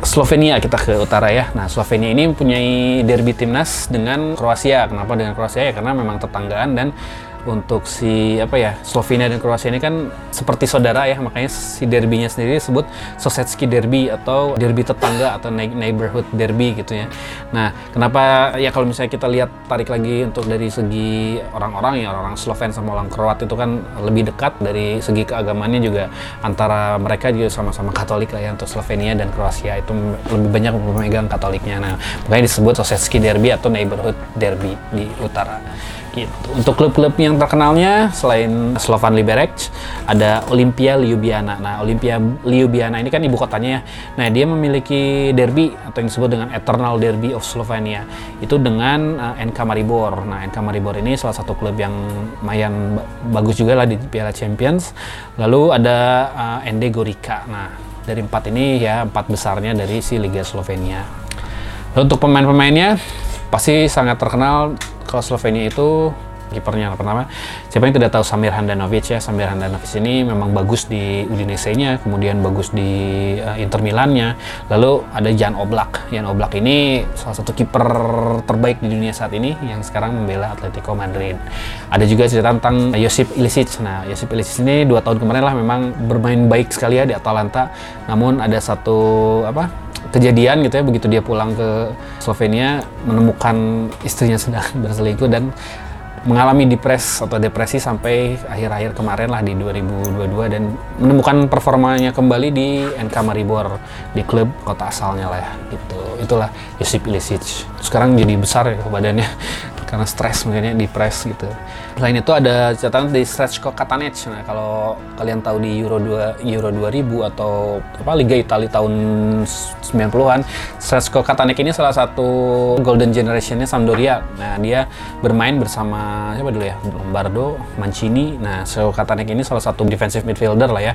Slovenia kita ke utara ya. Nah Slovenia ini mempunyai derby timnas dengan Kroasia. Kenapa dengan Kroasia ya? Karena memang tetanggaan dan untuk si apa ya Slovenia dan Kroasia ini kan seperti saudara ya makanya si derbynya sendiri disebut Sosetski Derby atau derby tetangga atau neighborhood derby gitu ya. Nah kenapa ya kalau misalnya kita lihat tarik lagi untuk dari segi orang-orang ya orang Sloven sama orang Kroat itu kan lebih dekat dari segi keagamannya juga antara mereka juga sama-sama Katolik lah ya untuk Slovenia dan Kroasia itu lebih banyak memegang Katoliknya. Nah makanya disebut Sosetski Derby atau neighborhood derby di utara. Gitu. Untuk klub-klub yang terkenalnya selain Slovan Liberec ada Olimpia Ljubljana. Nah, Olimpia Ljubljana ini kan ibu kotanya ya. Nah, dia memiliki derby atau yang disebut dengan Eternal Derby of Slovenia. Itu dengan uh, NK Maribor. Nah, NK Maribor ini salah satu klub yang lumayan bagus juga lah di Piala Champions. Lalu ada uh, ND Gorica. Nah, dari empat ini ya empat besarnya dari si Liga Slovenia. Untuk pemain-pemainnya pasti sangat terkenal kalau Slovenia itu kipernya pertama siapa yang tidak tahu Samir Handanovic ya Samir Handanovic ini memang bagus di Udinese-nya kemudian bagus di uh, Inter Milan-nya. Lalu ada Jan Oblak. Jan Oblak ini salah satu kiper terbaik di dunia saat ini yang sekarang membela Atletico Madrid. Ada juga cerita tentang Josip Ilicic. Nah Josip Ilicic ini dua tahun kemarin lah memang bermain baik sekali ya di Atalanta. Namun ada satu apa kejadian gitu ya begitu dia pulang ke Slovenia menemukan istrinya sedang <laughs> berselingkuh dan mengalami depres atau depresi sampai akhir-akhir kemarin lah di 2022 dan menemukan performanya kembali di NK Maribor di klub kota asalnya lah ya gitu. Itulah Josip Ilicic. Sekarang jadi besar ya badannya karena stres makanya di press gitu. Selain itu ada catatan di Srečko Katanec. Nah, kalau kalian tahu di Euro 2 Euro 2000 atau apa Liga Italia tahun 90-an, Srečko Katanec ini salah satu golden generationnya Sampdoria. Nah, dia bermain bersama siapa dulu ya? Lombardo, Mancini. Nah, Srečko Katanec ini salah satu defensive midfielder lah ya.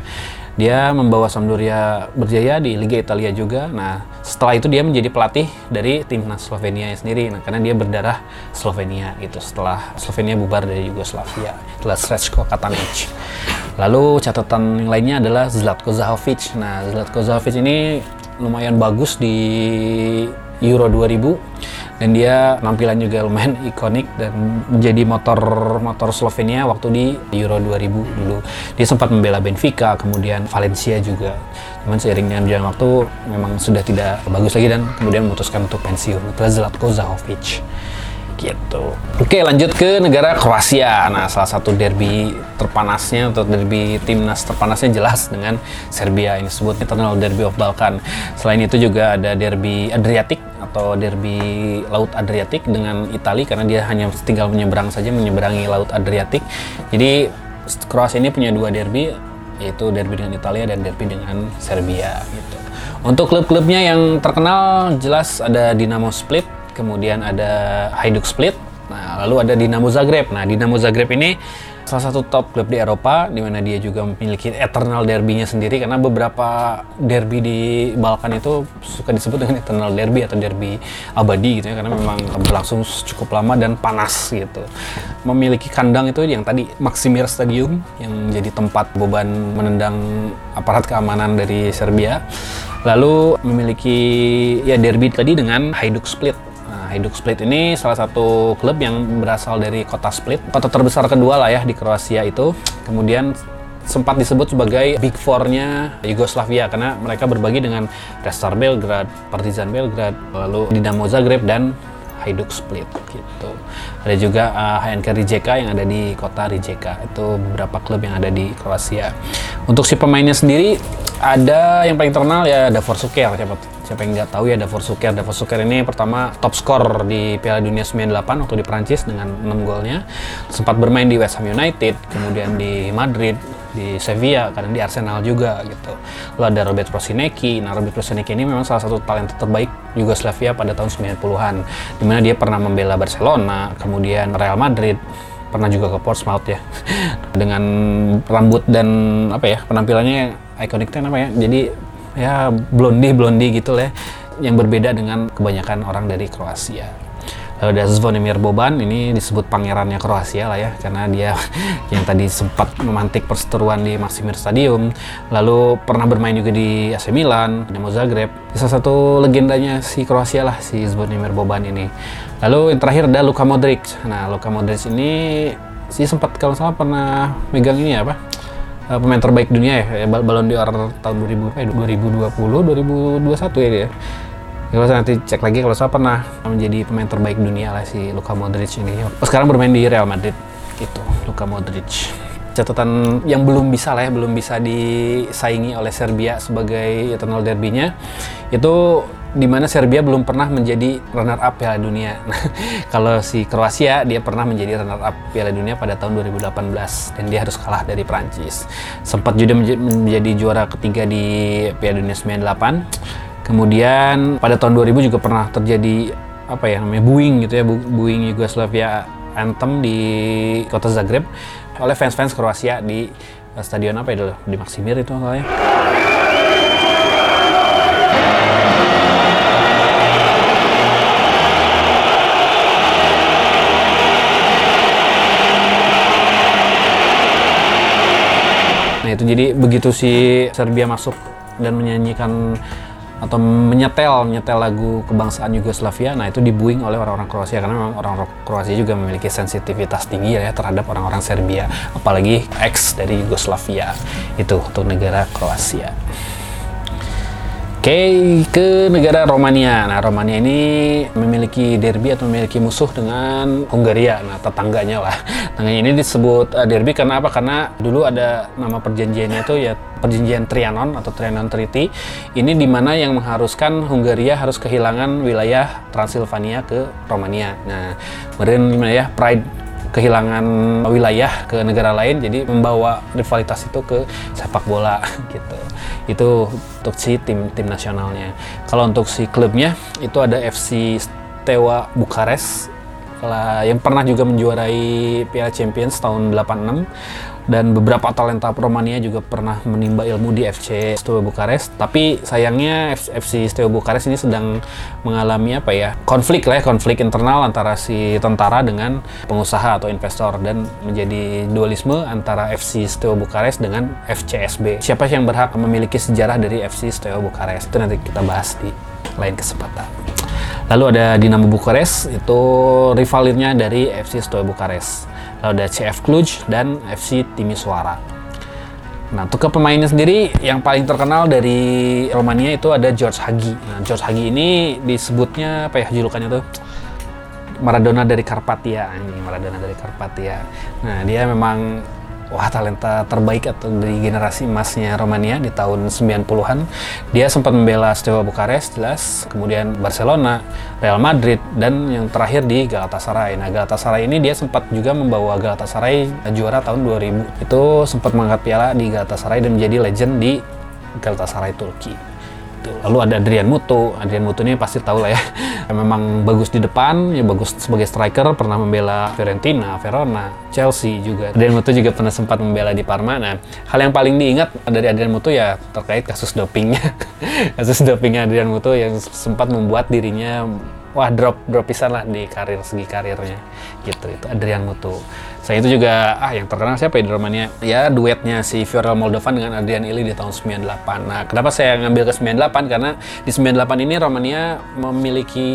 Dia membawa Sampdoria berjaya di Liga Italia juga. Nah, setelah itu dia menjadi pelatih dari timnas Slovenia sendiri. Nah, karena dia berdarah Slovenia itu setelah Slovenia bubar dari Yugoslavia. Itulah Srečko Katanic. Lalu catatan yang lainnya adalah Zlatko Zahovic. Nah, Zlatko Zahovic ini lumayan bagus di Euro 2000 dan dia tampilan juga lumayan <laughs> ikonik dan menjadi motor motor Slovenia waktu di Euro 2000 dulu. Dia sempat membela Benfica, kemudian Valencia juga. Cuman seiring dengan berjalan waktu memang sudah tidak bagus lagi dan kemudian memutuskan untuk pensiun. Itulah Zlatko Zahovic gitu. Oke, lanjut ke negara Kroasia. Nah, salah satu derby terpanasnya atau derby timnas terpanasnya jelas dengan Serbia ini sebut Eternal Derby of Balkan. Selain itu juga ada derby Adriatik atau derby Laut Adriatik dengan Italia karena dia hanya tinggal menyeberang saja menyeberangi Laut Adriatik. Jadi Kroasia ini punya dua derby yaitu derby dengan Italia dan derby dengan Serbia gitu. Untuk klub-klubnya yang terkenal jelas ada Dinamo Split, kemudian ada Hajduk Split, nah lalu ada Dinamo Zagreb. Nah Dinamo Zagreb ini salah satu top klub di Eropa di mana dia juga memiliki eternal derbynya sendiri karena beberapa derby di Balkan itu suka disebut dengan eternal derby atau derby abadi gitu ya karena memang berlangsung cukup lama dan panas gitu. Memiliki kandang itu yang tadi Maximir Stadium yang menjadi tempat beban menendang aparat keamanan dari Serbia. Lalu memiliki ya derby tadi dengan Hajduk Split Hajduk Split ini salah satu klub yang berasal dari kota Split, kota terbesar kedua lah ya di Kroasia itu. Kemudian sempat disebut sebagai Big Four-nya Yugoslavia karena mereka berbagi dengan Red Star Belgrade, Partizan Belgrade, lalu Dinamo Zagreb dan Hajduk Split gitu. Ada juga uh, eh, HNK Rijeka yang ada di kota Rijeka. Itu beberapa klub yang ada di Kroasia. Untuk si pemainnya sendiri ada yang paling terkenal ya Davor Suker siapa siapa yang nggak tahu ya Davor Suker. Davor Suker ini pertama top skor di Piala Dunia 98 waktu di Prancis dengan 6 golnya. Sempat bermain di West Ham United, kemudian di Madrid, di Sevilla, kadang di Arsenal juga gitu. Lalu ada Robert Prosinecki. Nah, Robert Prosinecki ini memang salah satu talenta terbaik Yugoslavia pada tahun 90-an. Di mana dia pernah membela Barcelona, kemudian Real Madrid, pernah juga ke Portsmouth ya <laughs> dengan rambut dan apa ya penampilannya ikonik apa ya jadi ya blondie blondie gitu lah ya, yang berbeda dengan kebanyakan orang dari Kroasia Lalu ada Zvonimir Boban, ini disebut pangerannya Kroasia lah ya, karena dia <laughs> yang tadi sempat memantik perseteruan di Maksimir Stadium, lalu pernah bermain juga di AC Milan, Dinamo Zagreb. Salah satu legendanya si Kroasia lah, si Zvonimir Boban ini. Lalu yang terakhir ada Luka Modric. Nah, Luka Modric ini sih sempat kalau salah pernah megang ini apa? Eh, pemain terbaik dunia ya, Ballon d'Or tahun 2000, eh, 2020, 2021 ya dia. Kalau saya nanti cek lagi kalau saya pernah menjadi pemain terbaik dunia lah si Luka Modric ini. Oh, sekarang bermain di Real Madrid gitu, Luka Modric. Catatan yang belum bisa lah ya, belum bisa disaingi oleh Serbia sebagai eternal derby-nya itu di mana Serbia belum pernah menjadi runner up Piala Dunia. <laughs> Nah, kalau si Kroasia dia pernah menjadi runner up Piala Dunia pada tahun 2018 dan dia harus kalah dari Prancis. Sempat juga menjadi juara ketiga di Piala Dunia 98 Kemudian pada tahun 2000 juga pernah terjadi apa ya namanya booing gitu ya, booing Yugoslavia anthem di kota Zagreb oleh fans-fans Kroasia di uh, stadion apa itu di Maksimir itu soalnya. Itu jadi begitu si Serbia masuk dan menyanyikan atau menyetel menyetel lagu kebangsaan Yugoslavia nah itu dibuing oleh orang-orang Kroasia. Karena memang orang-orang Kroasia juga memiliki sensitivitas tinggi ya terhadap orang-orang Serbia apalagi ex dari Yugoslavia itu untuk negara Kroasia Oke, ke negara Romania. Nah, Romania ini memiliki derby atau memiliki musuh dengan Hungaria. Nah, tetangganya lah. <laughs> Tangganya ini disebut uh, derby karena apa? Karena dulu ada nama perjanjiannya itu ya perjanjian Trianon atau Trianon Treaty. Ini di mana yang mengharuskan Hungaria harus kehilangan wilayah Transilvania ke Romania. Nah, kemudian gimana ya? Pride kehilangan wilayah ke negara lain jadi membawa rivalitas itu ke sepak bola <laughs> gitu. Itu untuk si tim tim nasionalnya. Kalau untuk si klubnya itu ada FC Steaua Bukares yang pernah juga menjuarai Piala Champions tahun 86 dan beberapa talenta Romania juga pernah menimba ilmu di FC Steaua Bukares tapi sayangnya FC Steaua Bukares ini sedang mengalami apa ya konflik lah ya konflik internal antara si tentara dengan pengusaha atau investor. Dan menjadi dualisme antara FC Steaua Bukares dengan FCSB siapa yang berhak memiliki sejarah dari FC Steaua Bukares itu nanti kita bahas di lain kesempatan. Lalu ada Dinamo Bukares itu rivalnya dari FC Steaua Bukares lalu ada CF Cluj dan FC Timisoara. Nah, untuk ke pemainnya sendiri yang paling terkenal dari Romania itu ada George Hagi. Nah, George Hagi ini disebutnya apa ya julukannya tuh? Maradona dari Karpatia, ini Maradona dari Karpatia. Nah, dia memang wah talenta terbaik atau dari generasi emasnya Romania di tahun 90-an. Dia sempat membela Steaua Bukares jelas, kemudian Barcelona, Real Madrid dan yang terakhir di Galatasaray. Nah, Galatasaray ini dia sempat juga membawa Galatasaray juara tahun 2000. Itu sempat mengangkat piala di Galatasaray dan menjadi legend di Galatasaray Turki. Lalu ada Adrian Mutu. Adrian Mutu ini pasti tahu lah ya. Memang bagus di depan, ya bagus sebagai striker, pernah membela Fiorentina, Verona, Chelsea juga. Adrian Mutu juga pernah sempat membela di Parma. Nah, hal yang paling diingat dari Adrian Mutu ya terkait kasus dopingnya. <laughs> kasus dopingnya Adrian Mutu yang sempat membuat dirinya wah drop drop pisan lah di karir segi karirnya gitu itu Adrian Mutu saya itu juga ah yang terkenal siapa ya di Romania? Ya duetnya si Fiorel Moldovan dengan Adrian Ili di tahun 98 nah kenapa saya ngambil ke 98 karena di 98 ini Romania memiliki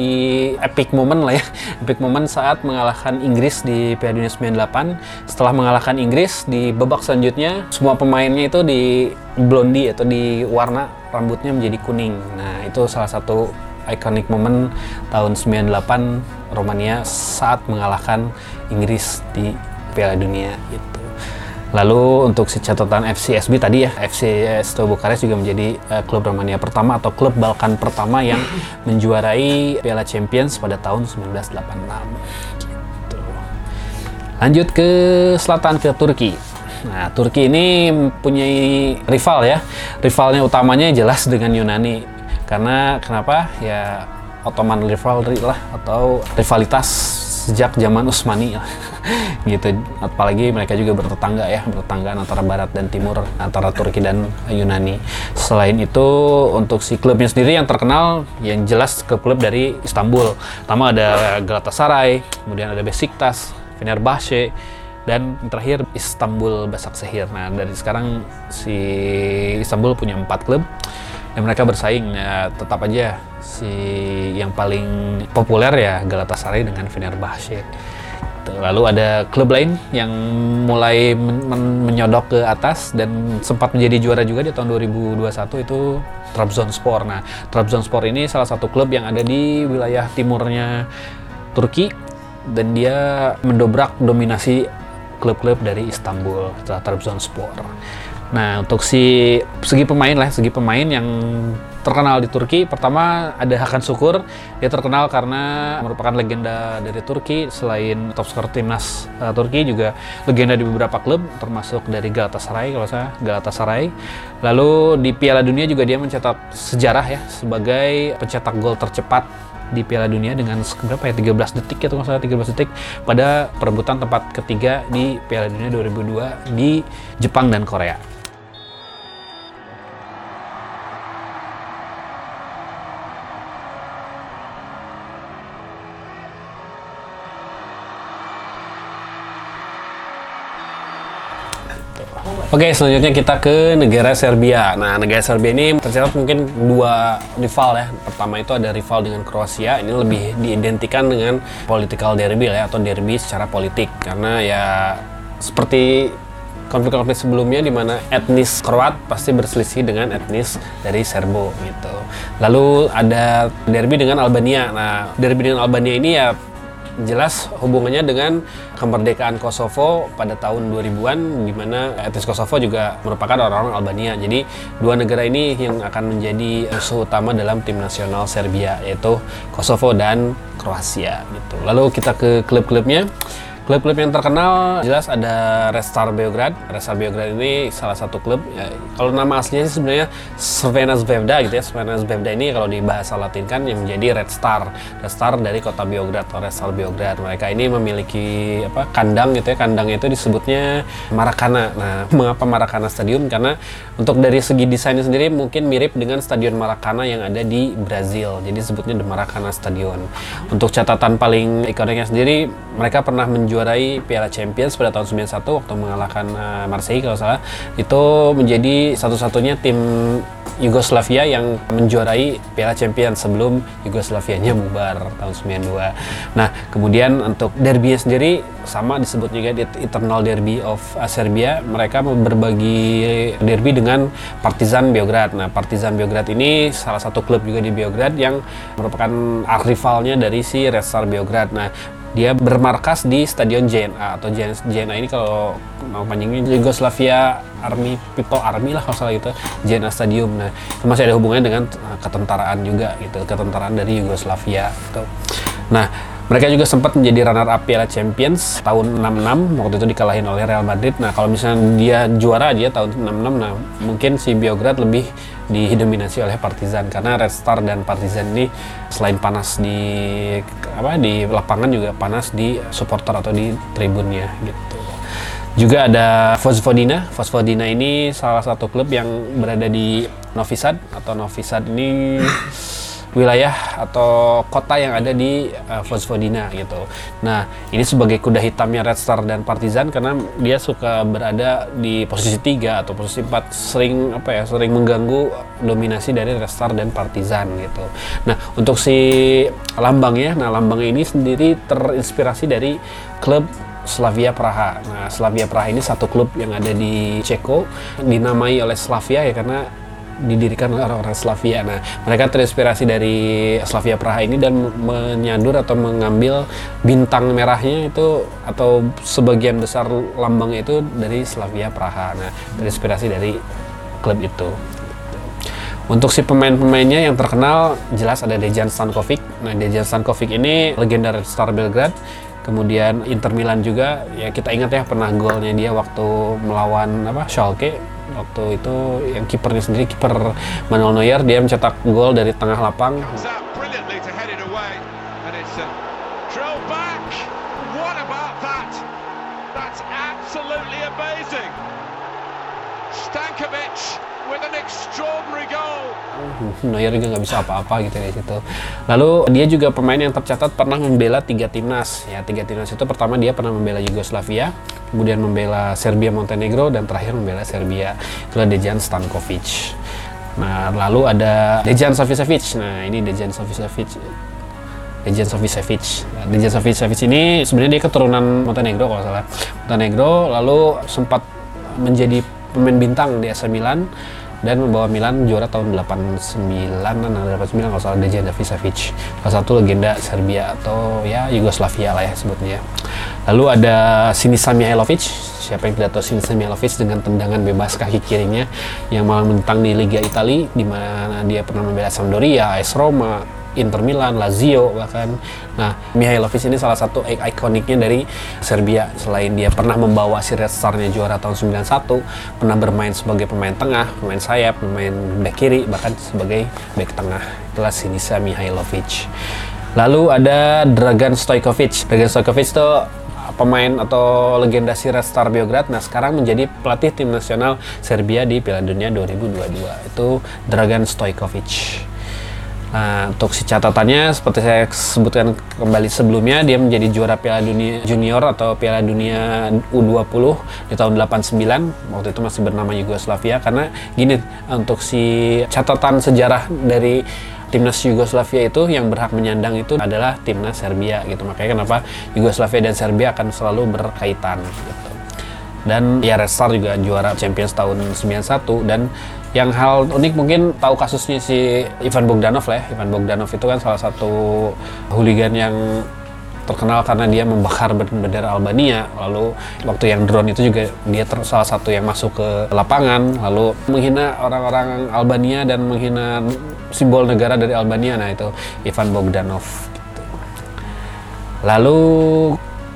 epic moment lah ya. <laughs> Epic moment saat mengalahkan Inggris di Piala Dunia 98 setelah mengalahkan Inggris di babak selanjutnya semua pemainnya itu di blondie atau di warna rambutnya menjadi kuning. Nah itu salah satu iconic moment tahun 98 Romania saat mengalahkan Inggris di Piala Dunia itu. Lalu untuk si catatan FCSB tadi ya, FC Bukares juga menjadi uh, klub Romania pertama atau klub Balkan pertama yang <laughs> menjuarai Piala Champions pada tahun 1986. Gitu. Lanjut ke selatan ke Turki. Nah, Turki ini mempunyai rival ya. Rivalnya utamanya jelas dengan Yunani. Karena kenapa? Ya Ottoman rivalry lah atau rivalitas sejak zaman Utsmani <laughs> gitu. Apalagi mereka juga bertetangga ya bertetangga antara barat dan timur antara Turki dan Yunani. Selain itu untuk si klubnya sendiri yang terkenal yang jelas ke klub dari Istanbul. Pertama ada Galatasaray kemudian ada Besiktas Fenerbahce dan terakhir Istanbul Basaksehir. Nah dari sekarang si Istanbul punya empat klub dan mereka bersaing ya tetap aja si yang paling populer ya Galatasaray dengan Fenerbahce. Lalu ada klub lain yang mulai men men menyodok ke atas dan sempat menjadi juara juga di tahun 2021 itu Trabzonspor. Nah, Trabzonspor ini salah satu klub yang ada di wilayah timurnya Turki dan dia mendobrak dominasi klub-klub dari Istanbul, Trabzonspor. Nah, untuk si segi pemain lah, segi pemain yang terkenal di Turki, pertama ada Hakan Sukur. Dia terkenal karena merupakan legenda dari Turki. Selain top skor timnas uh, Turki, juga legenda di beberapa klub, termasuk dari Galatasaray kalau saya Galatasaray. Lalu di Piala Dunia juga dia mencetak sejarah ya sebagai pencetak gol tercepat di Piala Dunia dengan berapa ya 13 detik ya kalau salah 13 detik pada perebutan tempat ketiga di Piala Dunia 2002 di Jepang dan Korea. Oke, selanjutnya kita ke negara Serbia. Nah, negara Serbia ini tercatat mungkin dua rival ya. Pertama itu ada rival dengan Kroasia. Ini lebih diidentikan dengan political derby ya atau derby secara politik karena ya seperti konflik-konflik sebelumnya di mana etnis Kroat pasti berselisih dengan etnis dari Serbo gitu. Lalu ada derby dengan Albania. Nah, derby dengan Albania ini ya jelas hubungannya dengan kemerdekaan Kosovo pada tahun 2000-an di mana etnis Kosovo juga merupakan orang-orang Albania. Jadi dua negara ini yang akan menjadi musuh utama dalam tim nasional Serbia yaitu Kosovo dan Kroasia gitu. Lalu kita ke klub-klubnya. Klub-klub yang terkenal jelas ada Red Star Beograd. Red Star Beograd ini salah satu klub. Ya, kalau nama aslinya sih sebenarnya Crvena Zvezda gitu ya. Crvena Zvezda ini kalau di bahasa Latin kan yang menjadi Red Star. Red Star dari kota Beograd atau Red Star Beograd. Mereka ini memiliki apa kandang gitu ya. Kandangnya itu disebutnya Maracana. Nah, <laughs> mengapa Maracana Stadium? Karena untuk dari segi desainnya sendiri mungkin mirip dengan Stadion Maracana yang ada di Brazil. Jadi sebutnya The Maracana Stadion. Untuk catatan paling ikoniknya sendiri, mereka pernah menjual menjuarai Piala Champions pada tahun 91 waktu mengalahkan uh, Marseille kalau salah itu menjadi satu-satunya tim Yugoslavia yang menjuarai Piala Champions sebelum Yugoslavianya bubar tahun 92. Nah, kemudian untuk derbynya sendiri sama disebut juga di Eternal Derby of uh, Serbia. Mereka berbagi derby dengan Partizan Beograd. Nah, Partizan Beograd ini salah satu klub juga di Beograd yang merupakan rivalnya dari si Red Star Beograd. Nah, dia bermarkas di Stadion JNA atau JNA ini kalau mau panjangnya Yugoslavia Army People Army lah kalau salah gitu JNA Stadium. Nah itu masih ada hubungannya dengan uh, ketentaraan juga gitu ketentaraan dari Yugoslavia gitu. Nah mereka juga sempat menjadi runner up Piala Champions tahun 66 waktu itu dikalahin oleh Real Madrid. Nah, kalau misalnya dia juara aja tahun 66 nah mungkin si Biograd lebih didominasi oleh Partizan karena Red Star dan Partizan ini selain panas di apa di lapangan juga panas di supporter atau di tribunnya gitu. Juga ada Vojvodina. Vojvodina ini salah satu klub yang berada di Novi Sad atau Novi Sad ini wilayah atau kota yang ada di uh, Vojvodina gitu. Nah, ini sebagai kuda hitamnya Red Star dan Partizan karena dia suka berada di posisi tiga atau posisi empat sering apa ya, sering mengganggu dominasi dari Red Star dan Partizan gitu. Nah, untuk si lambangnya, nah lambang ini sendiri terinspirasi dari klub Slavia Praha. Nah, Slavia Praha ini satu klub yang ada di Ceko, dinamai oleh Slavia ya karena didirikan oleh orang-orang Slavia. Nah, mereka terinspirasi dari Slavia Praha ini dan menyadur atau mengambil bintang merahnya itu atau sebagian besar lambangnya itu dari Slavia Praha. Nah, terinspirasi dari klub itu. Untuk si pemain-pemainnya yang terkenal jelas ada Dejan Stankovic. Nah, Dejan Stankovic ini legenda Star Belgrade. Kemudian Inter Milan juga ya kita ingat ya pernah golnya dia waktu melawan apa Schalke waktu itu yang kipernya sendiri kiper Manuel Neuer dia mencetak gol dari tengah lapang Neuer juga nggak bisa apa-apa gitu dari situ. Lalu dia juga pemain yang tercatat pernah membela tiga timnas. Ya tiga timnas itu pertama dia pernah membela Yugoslavia, kemudian membela Serbia Montenegro dan terakhir membela Serbia. Itulah Dejan Stankovic. Nah lalu ada Dejan Savicevic. Nah ini Dejan Savicevic. Dejan Savicevic. Nah, Dejan Savicevic ini sebenarnya dia keturunan Montenegro kalau salah. Montenegro lalu sempat menjadi pemain bintang di AC Milan dan membawa Milan juara tahun 89 an 89 kalau salah Dejan Savicevic salah satu legenda Serbia atau ya Yugoslavia lah ya sebutnya. Lalu ada Sinisa Mihailovic. Siapa yang tidak tahu Sinisa Mihailovic dengan tendangan bebas kaki kirinya yang malah mentang di Liga Italia di mana dia pernah membela Sampdoria, AS Roma, Inter Milan, Lazio bahkan. Nah, Mihailovic ini salah satu ik- ikoniknya dari Serbia. Selain dia pernah membawa si Red Star-nya juara tahun 91, pernah bermain sebagai pemain tengah, pemain sayap, pemain back kiri, bahkan sebagai back tengah. Itulah Sinisa Mihailovic. Lalu ada Dragan Stojkovic. Dragan Stojkovic itu pemain atau legenda si Red Star Beograd. Nah, sekarang menjadi pelatih tim nasional Serbia di Piala Dunia 2022. Itu Dragan Stojkovic. Nah, untuk si catatannya seperti saya sebutkan kembali sebelumnya, dia menjadi juara Piala Dunia Junior atau Piala Dunia U20 di tahun 89. Waktu itu masih bernama Yugoslavia karena gini untuk si catatan sejarah dari timnas Yugoslavia itu yang berhak menyandang itu adalah timnas Serbia gitu. Makanya kenapa Yugoslavia dan Serbia akan selalu berkaitan gitu dan ya Red Star juga juara Champions tahun 91 dan yang hal unik mungkin tahu kasusnya si Ivan Bogdanov lah ya. Ivan Bogdanov itu kan salah satu hooligan yang terkenal karena dia membakar bendera Albania. Lalu waktu yang drone itu juga dia salah satu yang masuk ke lapangan. Lalu menghina orang-orang Albania dan menghina simbol negara dari Albania. Nah itu Ivan Bogdanov gitu. Lalu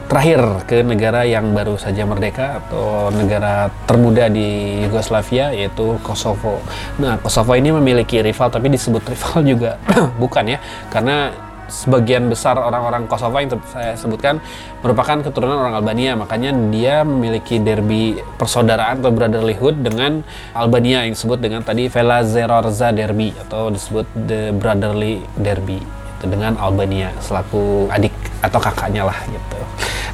terakhir ke negara yang baru saja merdeka atau negara termuda di Yugoslavia yaitu Kosovo. Nah, Kosovo ini memiliki rival tapi disebut rival juga <clears throat> bukan ya karena sebagian besar orang-orang Kosovo yang saya sebutkan merupakan keturunan orang Albania makanya dia memiliki derby persaudaraan atau brotherlyhood dengan Albania yang disebut dengan tadi Vela Zerorza Derby atau disebut the brotherly derby dengan Albania selaku adik atau kakaknya lah gitu.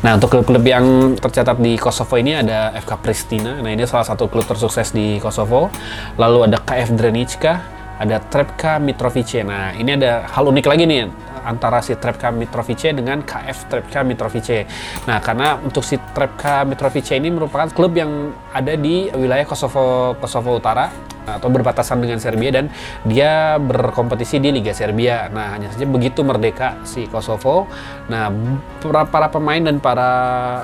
Nah untuk klub-klub yang tercatat di Kosovo ini ada FK Pristina. Nah ini salah satu klub tersukses di Kosovo. Lalu ada KF Drenica, ada Trepka Mitrovice. Nah ini ada hal unik lagi nih antara si Trepka Mitrovice dengan KF Trepka Mitrovice. Nah karena untuk si Trepka Mitrovice ini merupakan klub yang ada di wilayah Kosovo Kosovo Utara atau berbatasan dengan Serbia dan dia berkompetisi di Liga Serbia. Nah, hanya saja begitu merdeka si Kosovo. Nah, para, para pemain dan para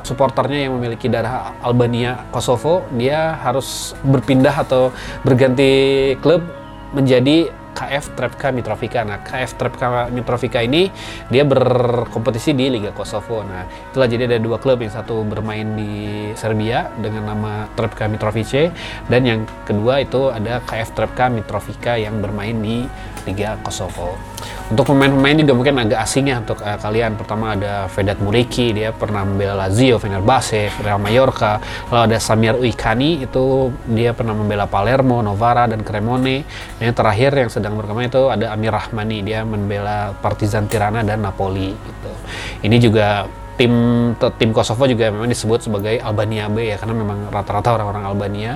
supporternya yang memiliki darah Albania Kosovo, dia harus berpindah atau berganti klub menjadi KF Trepka Mitrovica. Nah, KF Trepka Mitrovica ini dia berkompetisi di Liga Kosovo. Nah, itulah jadi ada dua klub yang satu bermain di Serbia dengan nama Trepka Mitrovice dan yang kedua itu ada KF Trepka Mitrovica yang bermain di Liga Kosovo. Untuk pemain-pemain juga mungkin agak asing ya untuk eh, kalian. Pertama ada Vedat Muriki, dia pernah membela Lazio, Fenerbahce, Real Mallorca. Lalu ada Samir Uikani, itu dia pernah membela Palermo, Novara, dan Cremone. Dan yang terakhir yang sedang berkembang itu ada Amir Rahmani, dia membela Partizan Tirana dan Napoli. Gitu. Ini juga tim tim Kosovo juga memang disebut sebagai Albania B ya karena memang rata-rata orang-orang Albania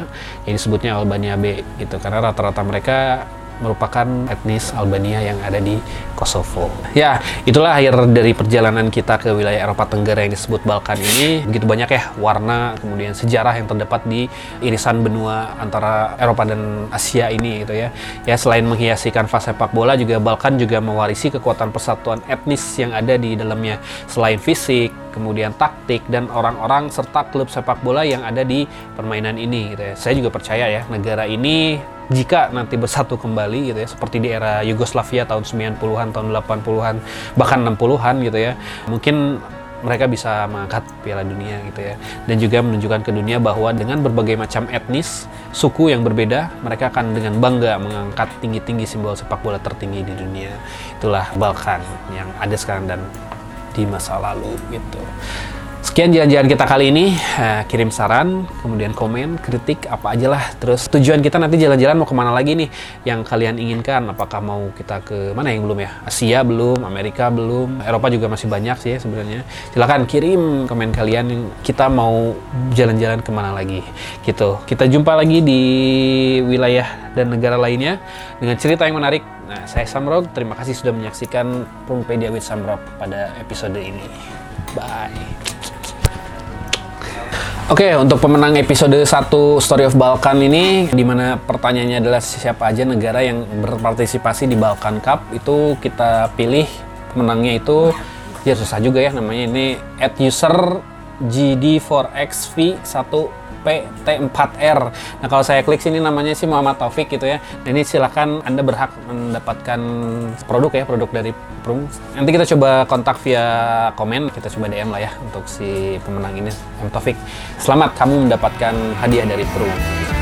yang disebutnya Albania B gitu karena rata-rata mereka merupakan etnis Albania yang ada di Kosovo. Ya, itulah akhir dari perjalanan kita ke wilayah Eropa Tenggara yang disebut Balkan ini. Begitu banyak ya warna, kemudian sejarah yang terdapat di irisan benua antara Eropa dan Asia ini gitu ya. Ya, selain menghiasi kanvas sepak bola juga Balkan juga mewarisi kekuatan persatuan etnis yang ada di dalamnya. Selain fisik, kemudian taktik dan orang-orang serta klub sepak bola yang ada di permainan ini gitu ya. Saya juga percaya ya negara ini jika nanti bersatu kembali gitu ya seperti di era Yugoslavia tahun 90-an tahun 80-an bahkan 60-an gitu ya mungkin mereka bisa mengangkat Piala Dunia gitu ya dan juga menunjukkan ke dunia bahwa dengan berbagai macam etnis suku yang berbeda mereka akan dengan bangga mengangkat tinggi-tinggi simbol sepak bola tertinggi di dunia itulah Balkan yang ada sekarang dan di masa lalu gitu Sekian jalan-jalan kita kali ini. Eh, kirim saran, kemudian komen, kritik, apa aja lah. Terus tujuan kita nanti jalan-jalan mau ke mana lagi nih yang kalian inginkan. Apakah mau kita ke mana yang belum ya? Asia belum, Amerika belum, Eropa juga masih banyak sih ya sebenarnya. Silahkan kirim komen kalian kita mau jalan-jalan ke mana lagi. Gitu. Kita jumpa lagi di wilayah dan negara lainnya dengan cerita yang menarik. Nah, saya Samrog. Terima kasih sudah menyaksikan Prumpedia with Samrog pada episode ini. Bye. Oke, untuk pemenang episode 1 Story of Balkan ini, di mana pertanyaannya adalah siapa aja negara yang berpartisipasi di Balkan Cup, itu kita pilih pemenangnya itu, ya susah juga ya namanya, ini at user GD4XV1 PT4R. Nah kalau saya klik sini namanya sih Muhammad Taufik gitu ya. Nah, ini silahkan Anda berhak mendapatkan produk ya, produk dari Prum. Nanti kita coba kontak via komen, kita coba DM lah ya untuk si pemenang ini, M Taufik. Selamat kamu mendapatkan hadiah dari Prum.